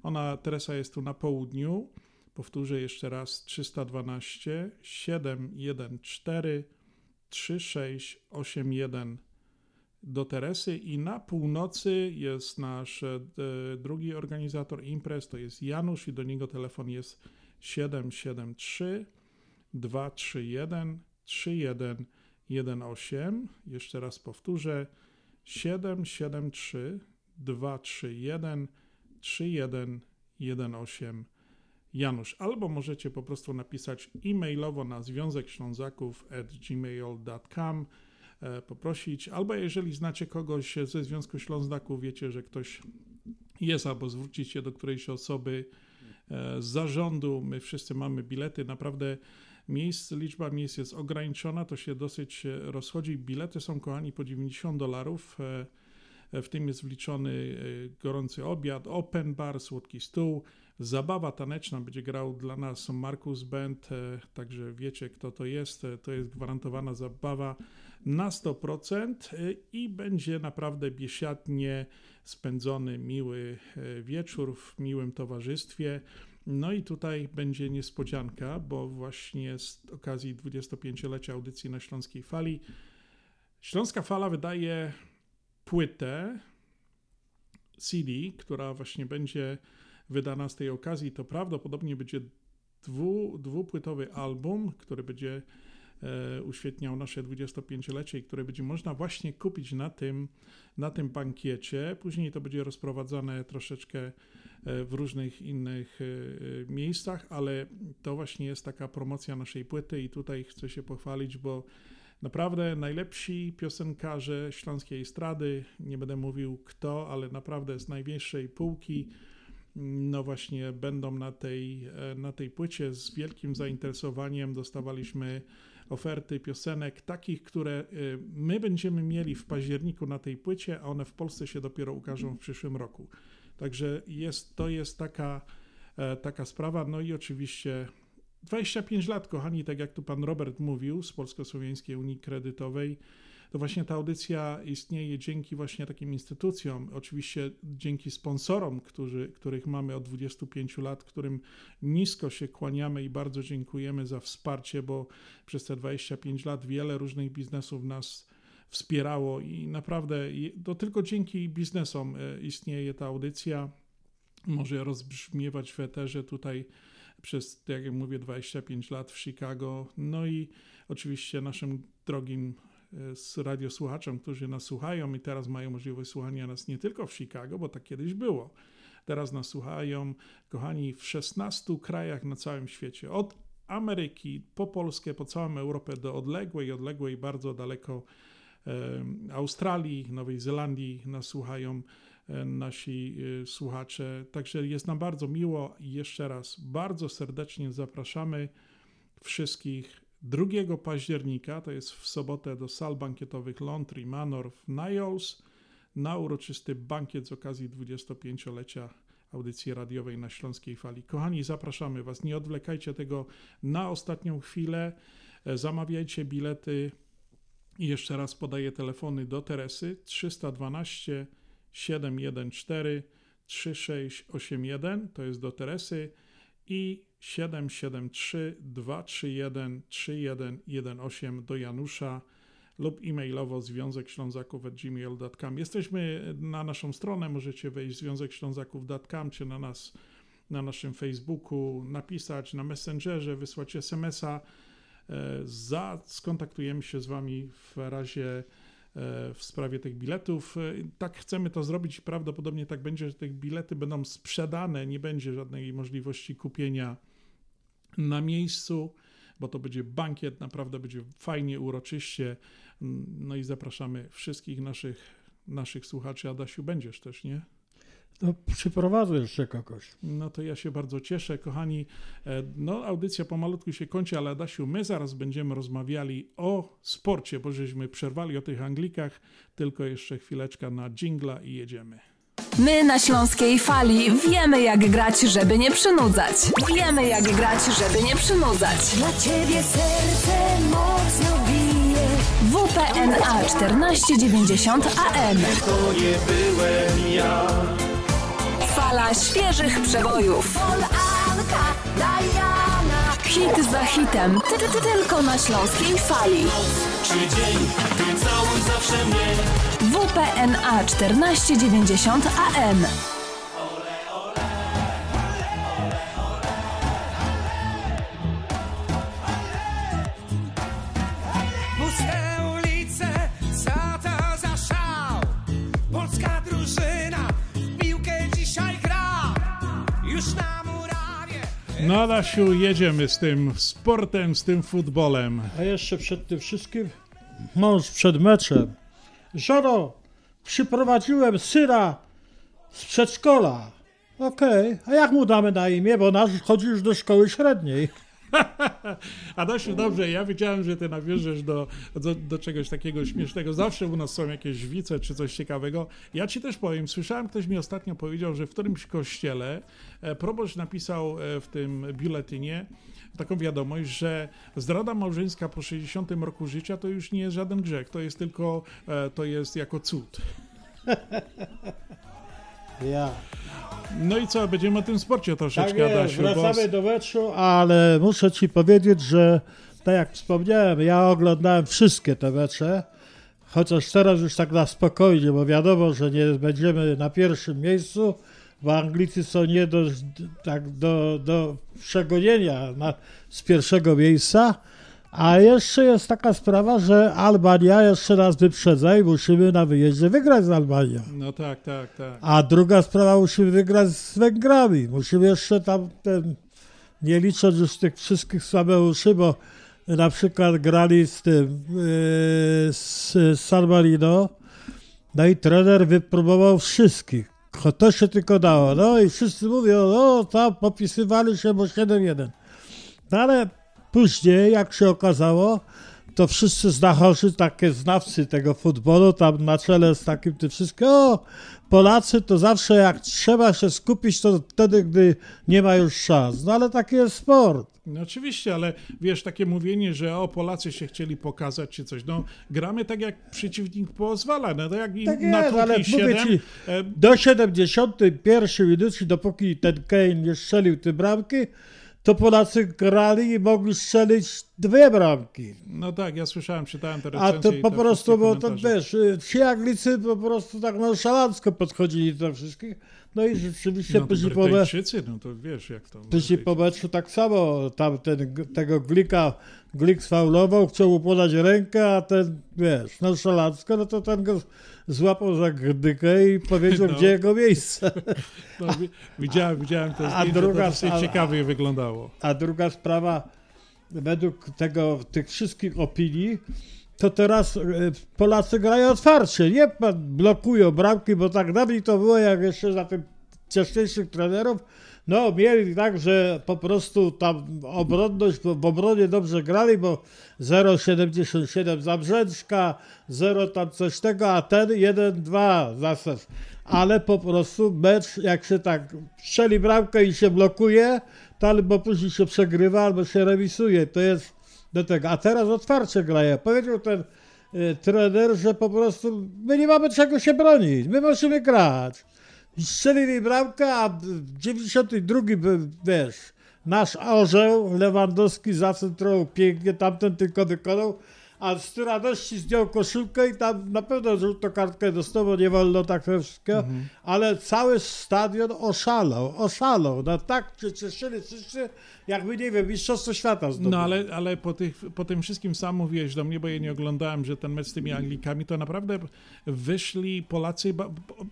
Ona, Teresa jest tu na południu. Powtórzę jeszcze raz 312 714 3681 do Teresy i na północy jest nasz e, drugi organizator imprez, to jest Janusz i do niego telefon jest 773 231 3118. Jeszcze raz powtórzę 773 231 3118 Janusz, albo możecie po prostu napisać e-mailowo na związek ślązaków gmail.com e, poprosić, albo jeżeli znacie kogoś ze Związku Ślązaków, wiecie, że ktoś jest, albo zwrócić się do którejś osoby e, z zarządu. My wszyscy mamy bilety, naprawdę miejsc, liczba miejsc jest ograniczona, to się dosyć e, rozchodzi. Bilety są, kochani, po 90 dolarów. E, W tym jest wliczony e, gorący obiad, open bar, słodki stół, zabawa taneczna będzie grał dla nas Markus Band, e, także wiecie kto to jest. E, To jest gwarantowana zabawa na 100% e, i będzie naprawdę biesiadnie spędzony miły e, wieczór w miłym towarzystwie. No i tutaj będzie niespodzianka, bo właśnie z okazji 25-lecia audycji na Śląskiej Fali Śląska Fala wydaje płytę CD, która właśnie będzie wydana z tej okazji. To prawdopodobnie będzie dwu, dwupłytowy album, który będzie e, uświetniał nasze 25-lecie i które będzie można właśnie kupić na tym, na tym bankiecie. Później to będzie rozprowadzane troszeczkę w różnych innych e, miejscach, ale to właśnie jest taka promocja naszej płyty i tutaj chcę się pochwalić, bo Naprawdę najlepsi piosenkarze śląskiej estrady, nie będę mówił kto, ale naprawdę z najwyższej półki, no właśnie będą na tej, e, na tej płycie z wielkim zainteresowaniem dostawaliśmy oferty piosenek takich, które e, my będziemy mieli w październiku na tej płycie, a one w Polsce się dopiero ukażą w przyszłym roku. Także jest, to jest taka, e, taka sprawa. No i oczywiście 25 lat, kochani, tak jak tu pan Robert mówił z Polsko-Słowiańskiej Unii Kredytowej, to właśnie ta audycja istnieje dzięki właśnie takim instytucjom, oczywiście dzięki sponsorom, którzy, których mamy od 25 lat, którym nisko się kłaniamy i bardzo dziękujemy za wsparcie, bo przez te 25 lat wiele różnych biznesów nas wspierało i naprawdę to tylko dzięki biznesom e, istnieje ta audycja. Może rozbrzmiewać w eterze tutaj przez, tak jak mówię, 25 lat w Chicago. No i oczywiście naszym drogim e, z radiosłuchaczom, którzy nas słuchają i teraz mają możliwość słuchania nas nie tylko w Chicago, bo tak kiedyś było. Teraz nas słuchają, kochani, w 16 krajach na całym świecie. Od Ameryki po Polskę, po całą Europę, do odległej, odległej, bardzo daleko e, Australii, Nowej Zelandii nas słuchają e, nasi e, słuchacze. Także jest nam bardzo miło i jeszcze raz bardzo serdecznie zapraszamy wszystkich 2 października, to jest w sobotę do sal bankietowych Laundry Manor w Niles na uroczysty bankiet z okazji 25-lecia audycji radiowej na Śląskiej Fali. Kochani, zapraszamy Was, nie odwlekajcie tego na ostatnią chwilę, E, zamawiajcie bilety i jeszcze raz podaję telefony do Teresy 312 714 3681, to jest do Teresy i 773 231 3118 do Janusza lub e-mailowo związek ślązaków.gmail.com. Jesteśmy na naszą stronę, możecie wejść związek ślązaków.com czy na nas na naszym Facebooku, napisać na Messengerze, wysłać SMS-a. E, za, skontaktujemy się z Wami w razie e, w sprawie tych biletów. E, Tak chcemy to zrobić i prawdopodobnie tak będzie, że te bilety będą sprzedane, nie będzie żadnej możliwości kupienia na miejscu, bo to będzie bankiet, naprawdę będzie fajnie, uroczyście. No i zapraszamy wszystkich naszych, naszych słuchaczy. Adasiu, będziesz też, nie? No, przyprowadzę jeszcze kogoś. No to ja się bardzo cieszę, kochani. E, No, audycja pomalutku się kończy, ale Adasiu, my zaraz będziemy rozmawiali o sporcie, bo żeśmy przerwali o tych Anglikach. Tylko jeszcze chwileczka na dżingla i jedziemy. My na Śląskiej Fali wiemy jak grać, żeby nie przynudzać. Wiemy jak grać, żeby nie przynudzać. Dla ciebie serce mocno bije. WPNA 1490 AM. To nie byłem ja. Fala świeżych przebojów. Diana. Hit za hitem. Ty, ty, ty, tylko na Śląskiej Fali. Czy dzień, ty całuj zawsze mnie. WPNA 1490 AM. No Adasiu, jedziemy z tym sportem, z tym futbolem. A jeszcze przed tym wszystkim, mąż przed meczem. Żono, przyprowadziłem syna z przedszkola. Okej, a jak mu damy na imię, bo nasz chodzi już do szkoły średniej. Adasiu, dobrze, ja wiedziałem, że ty nawiążesz do, do, do czegoś takiego śmiesznego. Zawsze u nas są jakieś wice czy coś ciekawego. Ja ci też powiem, słyszałem, ktoś mi ostatnio powiedział, że w którymś kościele e, proboszcz napisał e, w tym biuletynie taką wiadomość, że zdrada małżeńska po 60 roku życia to już nie jest żaden grzech, to jest tylko, e, to jest jako cud. Ja. No i co, będziemy o tym sporcie Tak troszeczkę, jest, Adasiu. bo- wracamy do meczu, ale muszę ci powiedzieć, że tak jak wspomniałem, ja oglądałem wszystkie te mecze, chociaż teraz już tak na spokojnie, bo wiadomo, że nie będziemy na pierwszym miejscu, bo Anglicy są nie do, tak do, do przegonienia na, z pierwszego miejsca, a jeszcze jest taka sprawa, że Albania jeszcze nas wyprzedza i musimy na wyjeździe wygrać z Albanią. No tak, tak, tak. A druga sprawa, musimy wygrać z Węgrami. Musimy jeszcze tam, ten, nie licząc już tych wszystkich słabeuszy, bo na przykład grali z tym, yy, z, San Marino, no i trener wypróbował wszystkich. To się tylko dało. No i wszyscy mówią, no tam popisywali się, bo 7-1. No ale później, jak się okazało, to wszyscy znachorzy, takie znawcy tego futbolu, tam na czele z takim tym wszystkim, o, Polacy to zawsze jak trzeba się skupić, to wtedy, gdy nie ma już szans. No ale taki jest sport. No oczywiście, ale wiesz, takie mówienie, że o Polacy się chcieli pokazać czy coś, no gramy tak jak przeciwnik pozwala, no to jak im Tak na jest, ale mówię 7, ci, e, do 71 minuty, dopóki ten Kane nie strzelił te bramki, to Polacy grali i mogli strzelić dwie bramki. no tak, ja słyszałem, czytałem te A recenzje to i po prostu, bo to wiesz, y, ci Anglicy po prostu tak nonszalancko podchodzili do wszystkich. No i rzeczywiście no to później po, me- Brytyjczycy, no to wiesz jak to. później po meczu tak samo, tam ten, tego Glika, Glik sfaulował, chciał mu podać rękę, a ten, wiesz, nonszalancko, no to ten go złapał za gdykę i powiedział, No. gdzie jego miejsce. No, wi- widziałem, widziałem to A zdjęcie, druga- to a- ciekawie wyglądało. A druga sprawa, według tego, tych wszystkich opinii, to teraz e, Polacy grają otwarcie, nie blokują bramki, bo tak dawniej to było, jak jeszcze za tych wcześniejszych trenerów, no mieli tak, że po prostu tam obronność, w obronie dobrze grali, bo 0,77 Zabrzęczka, 0 tam coś tego, a ten 1,2 zasad. ale po prostu mecz, jak się tak strzeli bramkę i się blokuje, to albo później się przegrywa, albo się remisuje. To jest do tego. A teraz otwarcie grają. Powiedział ten y, trener, że po prostu my nie mamy czego się bronić. My musimy grać. Strzelili bramkę, a w 92 by- wiesz, nasz orzeł Lewandowski zacentrował pięknie, tamten tylko wykonał, a z radości zdjął koszulkę i tam na pewno żółtą kartkę dostał, bo nie wolno tak wszystkiego, ale cały stadion oszalał, oszalał. No tak się cieszyli wszyscy, jakby, nie wiem, mistrzostwo świata zdobyli. No ale, ale po, tych, po tym wszystkim sam mówiłeś do mnie, bo ja nie oglądałem, że ten mecz z tymi Anglikami, to naprawdę wyszli Polacy,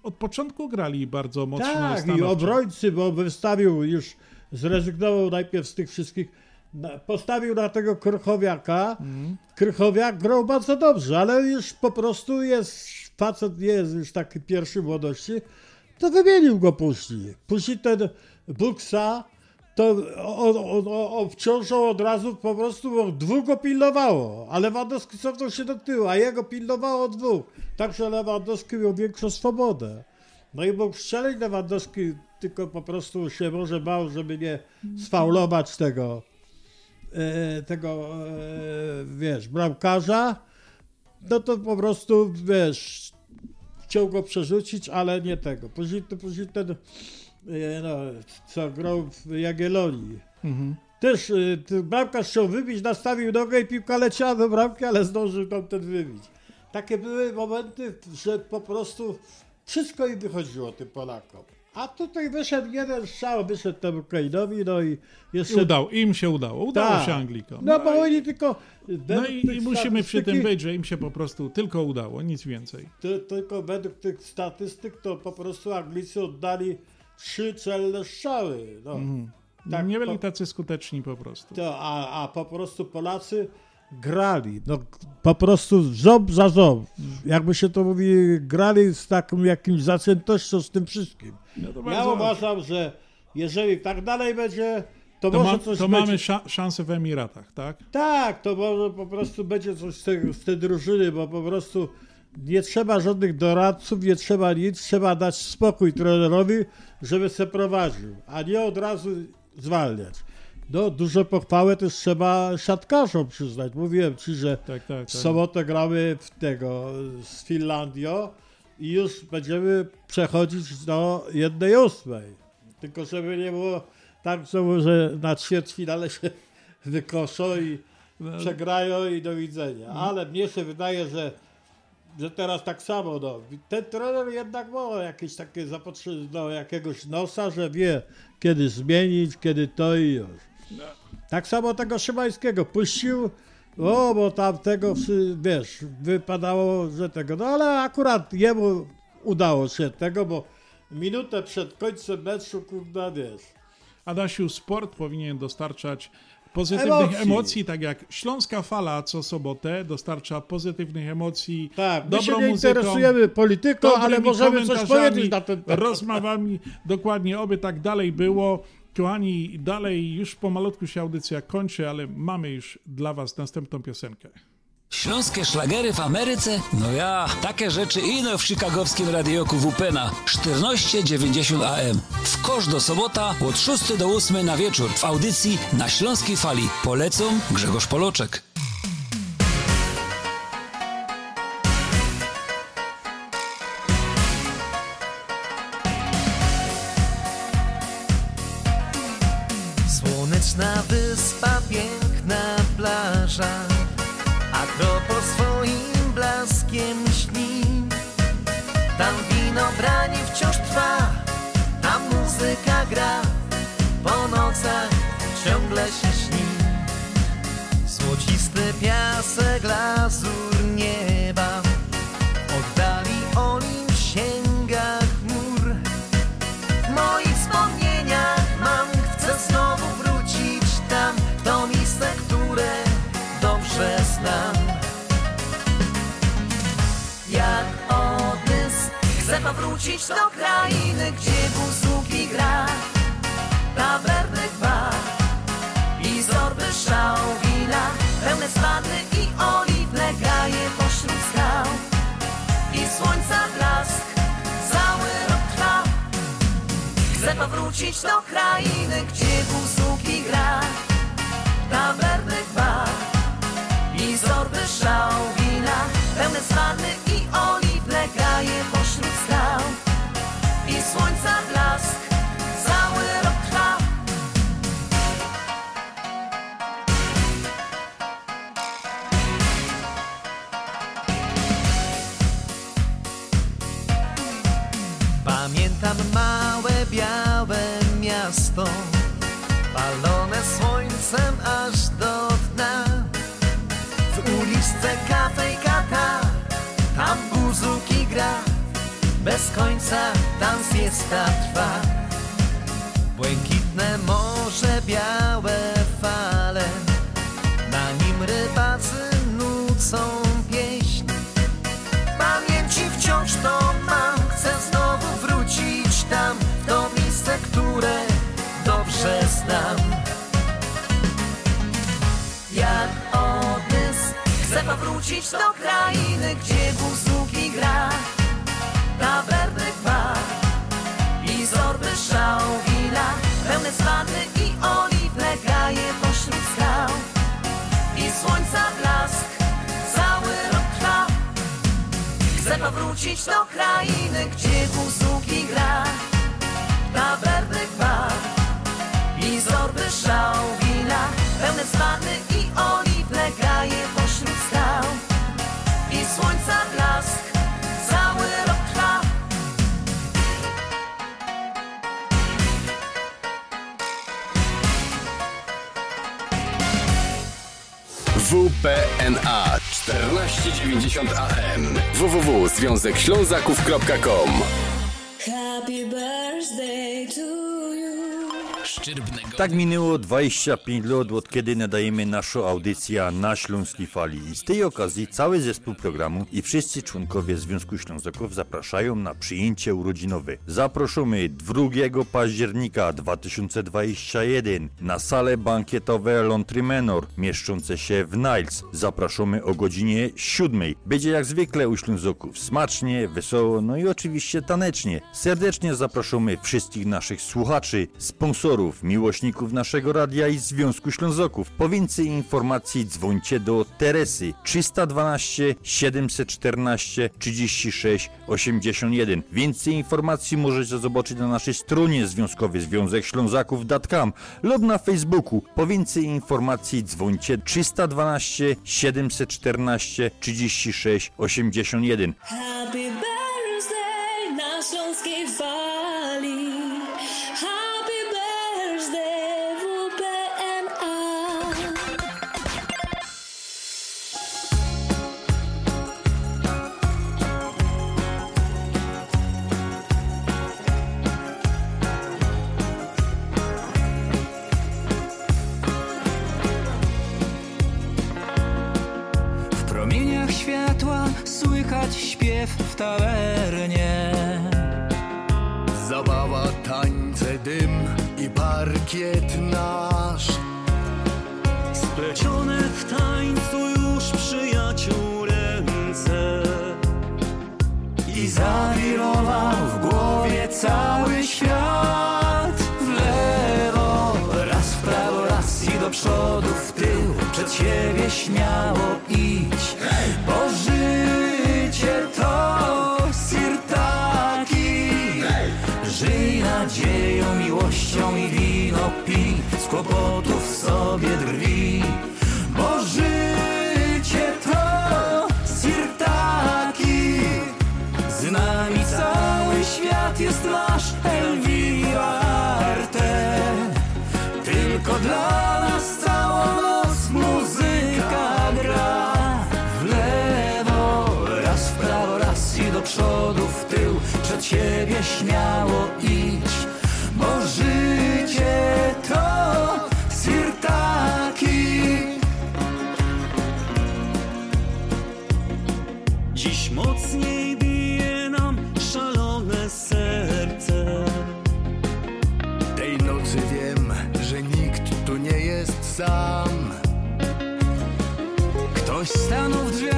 od początku grali bardzo mocno. Tak, i obrońcy, bo wystawił już, zrezygnował najpierw z tych wszystkich, postawił na tego Krychowiaka. Mhm. Krychowiak grał bardzo dobrze, ale już po prostu jest, facet jest już taki pierwszy młodości, to wymienił go później. Później ten Buksa, to on, on, on obciążał od razu po prostu, bo dwóch go pilnowało, a Lewandowski cofnął się do tyłu, a jego pilnowało dwóch. Także Lewandowski miał większą swobodę. No i mógł strzelić Lewandowski, tylko po prostu się może bał, żeby nie sfaulować tego, tego e, wiesz, bramkarza. No to po prostu, wiesz, chciał go przerzucić, ale nie tego. Później, później ten, e, no, co grał w Jagiellonii. Mhm. Też ten bramkarz chciał wybić, nastawił nogę i piłka leciała do bramki, ale zdążył tamten wybić. Takie były momenty, że po prostu wszystko im wychodziło tym Polakom. A tutaj wyszedł jeden strzał, wyszedł temu Kainowi, no i I jeszcze... udało, im się udało. Udało Tak. się Anglikom. No, bo i- oni tylko... No i, i musimy przy tym być, że im się po prostu tylko udało, nic więcej. Ty, tylko według tych statystyk to po prostu Anglicy oddali trzy celne strzały. No. Mhm. Tak, nie byli po- tacy skuteczni po prostu. To, a, a po prostu Polacy grali. No, po prostu ząb za ząb. Jakby się to mówi, grali z taką jakimś zaciętością z tym wszystkim. No ja uważam, że jeżeli tak dalej będzie, to, To, może ma, coś to mamy sza, szansę w Emiratach, tak? Tak, to może po prostu będzie coś z, tego, z tej drużyny, bo po prostu nie trzeba żadnych doradców, nie trzeba nic, trzeba dać spokój trenerowi, żeby se prowadził, a nie od razu zwalniać. No, dużo pochwały też trzeba siatkarzom przyznać. Mówiłem ci, że Tak, tak, w tak. sobotę gramy w tego z Finlandią i już będziemy przechodzić do jednej ósmej. Tylko żeby nie było tak że na ćwierćfinale się wykoszą i No. przegrają i do widzenia. Ale mnie się wydaje, że, że teraz tak samo. No. Ten trener jednak ma jakieś takie zapotrzebowanie do jakiegoś nosa, że wie kiedy zmienić, kiedy to i już. Tak samo tego Szymańskiego puścił, o, bo tamtego, wiesz, wypadało, że tego, no ale akurat jemu udało się tego, bo minutę przed końcem meczu, kurde, wiesz, Adasiu, sport powinien dostarczać pozytywnych Emocji. emocji. tak jak Śląska Fala co sobotę dostarcza pozytywnych emocji, Tak, my dobrą się nie muzyką, interesujemy polityką, ale możemy coś powiedzieć na ten temat. Rozmowami, dokładnie, oby tak dalej było. Kochani, dalej już pomalutku się audycja kończy, ale mamy już dla was następną piosenkę. Śląskie szlagery w Ameryce? No ja, takie rzeczy ino w chicagowskim radioku WP na 1490 AM. W kosz do sobota od 6 do 8 na wieczór w audycji na Śląskiej Fali. Polecą Grzegorz Poloczek. Krainy, gdzie buzuki gra, tawernych bar i zorby szał wina, pełne spadny i oliwne gaje pośród skał. I słońca blask cały rok. Chcę powrócić do krainy, gdzie buzuki gra. Tawerny bar i zorby szał wina. Pełne swanny i oliwne gaje pośród skał I słońca blask Bez końca tam siesta trwa. Błękitne morze, białe fale. Na nim rybacy nucą pieśń. Pamięci wciąż to mam. Chcę znowu wrócić tam W to miejsce, które dobrze znam. Jak odys Chcę powrócić do krainy Gdzie buzuki gra Tawerny bar I zorby szał Pełne swanny i oliwne gaje pośród skał I słońca blask Cały rok trwa. Chcę powrócić do krainy, gdzie buzuki gra. Tawerny bar i zorby szał Pełne swanny i oliwne gaje WPNA 1490 AM www.związekślązaków.com Happy birthday to. Tak minęło 25 lat, od kiedy nadajemy naszą audycję na Śląskiej Fali. I z tej okazji cały zespół programu i wszyscy członkowie Związku Ślązaków zapraszają na przyjęcie urodzinowe. Zaproszamy 2 października 2021 na salę bankietowe Lontry Menor, mieszczące się w Niles. Zapraszamy o godzinie 7. Będzie jak zwykle u Ślązaków smacznie, wesoło, no i oczywiście tanecznie. Serdecznie zapraszamy wszystkich naszych słuchaczy, sponsorów, miłośników naszego radia i Związku Ślązoków. Po więcej informacji dzwońcie do Teresy 312 714 36 81. Więcej informacji możecie zobaczyć na naszej stronie związkowej Związek Ślązaków.com lub na Facebooku. Po więcej informacji dzwońcie 312 714 36 81. Happy birthday na śląskiej fali. Słychać śpiew w tawernie. Zabawa, tańce, dym i parkiet nasz Splecione w tańcu już przyjaciół ręce. I zawirował w głowie cały świat w lewo, raz w prawo, raz i do przodu, w tył, przed siebie śmiało idź, bo i wino pij, z kłopotów sobie drwi, bo życie to sirtaki. Z nami cały świat jest nasz Elvira. Tylko dla nas całą noc muzyka gra. W lewo, raz w prawo, raz i do przodu, w tył, przed siebie śmiało idź. Bo życie to sirtaki. Dziś mocniej bije nam szalone serce. Tej nocy wiem, że nikt tu nie jest sam Ktoś stanął w drzwiach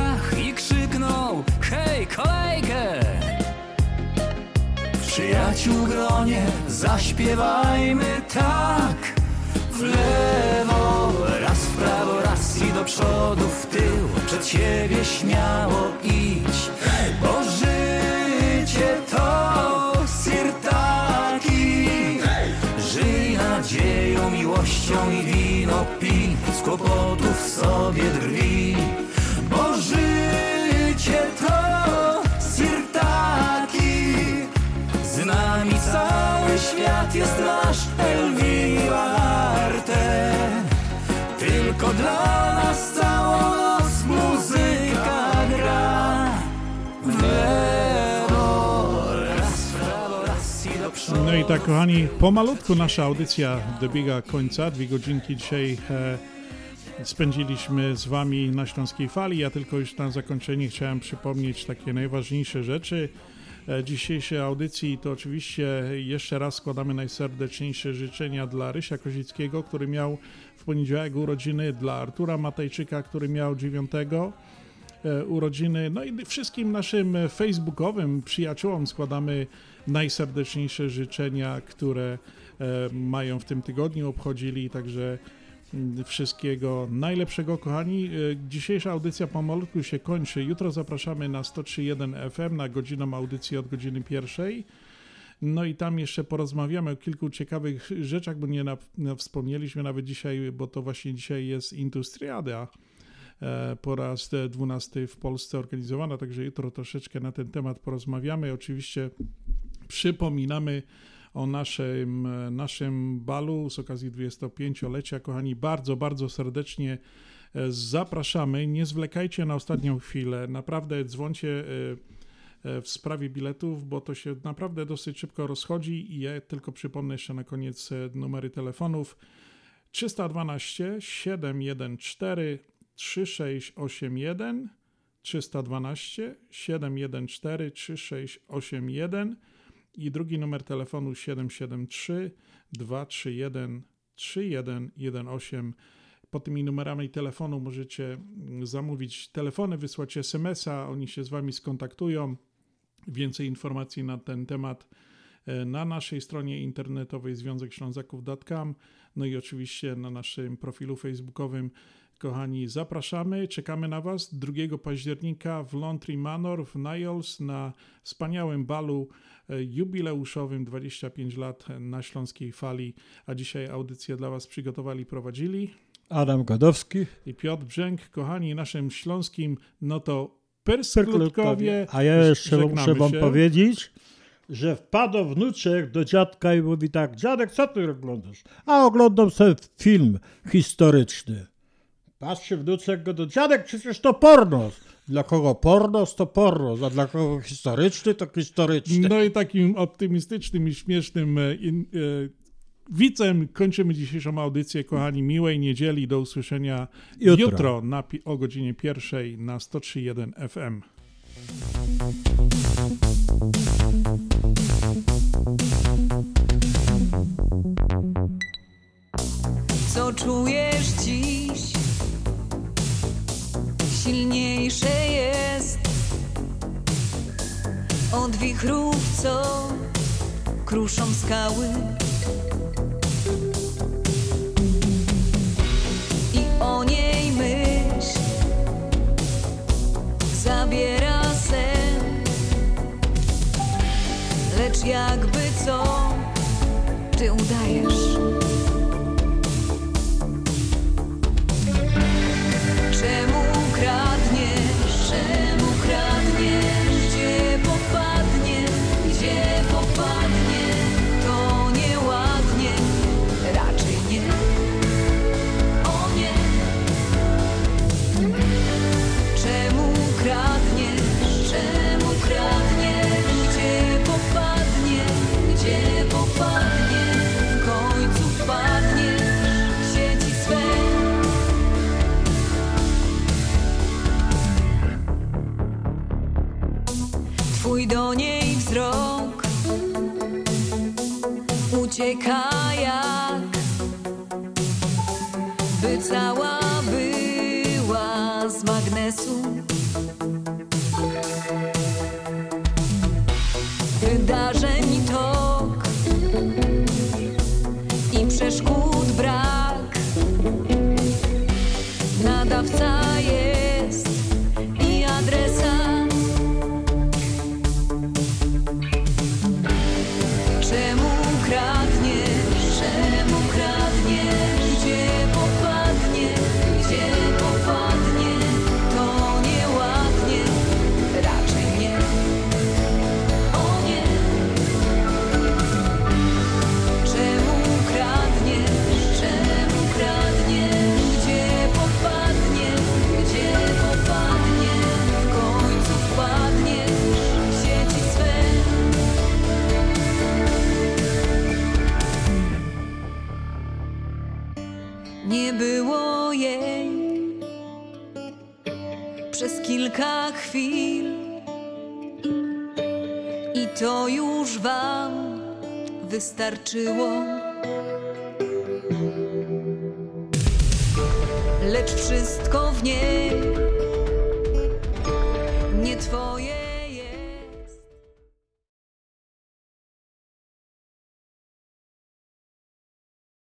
przyjaciół gronie zaśpiewajmy tak. W lewo, raz w prawo, raz i do przodu, w tył, przed siebie śmiało idź, bo życie to sirtaki. Żyj nadzieją, miłością i wino pij, z kłopotów sobie drwi, bo życie to świat jest nasz Tylko dla nas całą noc muzyka gra No i tak, kochani, pomalutku nasza audycja dobiega końca. Dwie godzinki dzisiaj e, spędziliśmy z Wami na Śląskiej Fali. Ja tylko już na zakończenie chciałem przypomnieć takie najważniejsze rzeczy dzisiejszej audycji. To oczywiście jeszcze raz składamy najserdeczniejsze życzenia dla Rysia Kozickiego, który miał w poniedziałek urodziny, dla Artura Matejczyka, który miał 9 e, urodziny. No i wszystkim naszym facebookowym przyjaciołom składamy najserdeczniejsze życzenia, które e, mają w tym tygodniu obchodzili, także wszystkiego najlepszego, kochani. E, Dzisiejsza audycja pomalutku się kończy. Jutro zapraszamy na 103.1 FM na godzinną audycji od godziny pierwszej. No i tam jeszcze porozmawiamy o kilku ciekawych rzeczach, bo nie na, no, wspomnieliśmy nawet dzisiaj, bo to właśnie dzisiaj jest Industriada e, po raz 12 w Polsce organizowana, także jutro troszeczkę na ten temat porozmawiamy. Oczywiście przypominamy o naszym, naszym balu z okazji 25-lecia. Kochani, bardzo, bardzo serdecznie e, zapraszamy. Nie zwlekajcie na ostatnią chwilę. Naprawdę dzwońcie e, e, w sprawie biletów, bo to się naprawdę dosyć szybko rozchodzi i ja tylko przypomnę jeszcze na koniec numery telefonów 312 714 3681 312 714 3681 i drugi numer telefonu 773 231 3118. Pod tymi numerami telefonu możecie mm, zamówić telefony, wysłać SMS-a, oni się z Wami skontaktują. Więcej informacji na ten temat e, na naszej stronie internetowej związekślązaków.com, no i oczywiście na naszym profilu facebookowym. Kochani, zapraszamy, czekamy na Was 2 października w Laundry Manor w Niles na wspaniałym balu e, jubileuszowym 25 lat na Śląskiej Fali, a dzisiaj audycję dla Was przygotowali, prowadzili Adam Gadowski. i Piotr Brzęk. Kochani, naszym śląskim, no to persklutkowie. A ja jeszcze muszę wam się. powiedzieć, że wpadł wnuczek do dziadka i mówi tak, dziadek, co ty oglądasz? A oglądam sobie film historyczny. Patrzy wnuczek go do dziadek, przecież to pornos. Dla kogo pornos, to pornos, a dla kogo historyczny, to historyczny. No i takim optymistycznym i śmiesznym e, in, e, wicem kończymy dzisiejszą audycję. Kochani, miłej niedzieli. Do usłyszenia Jutro. jutro, na, o godzinie pierwszej na 103.1 FM. Co czujesz od wichrów, co kruszą skały. I o niej myśl zabiera sen, lecz jakby co ty udajesz. Czemu kradniesz? come. Wystarczyło. Lecz wszystko w niej nie twoje.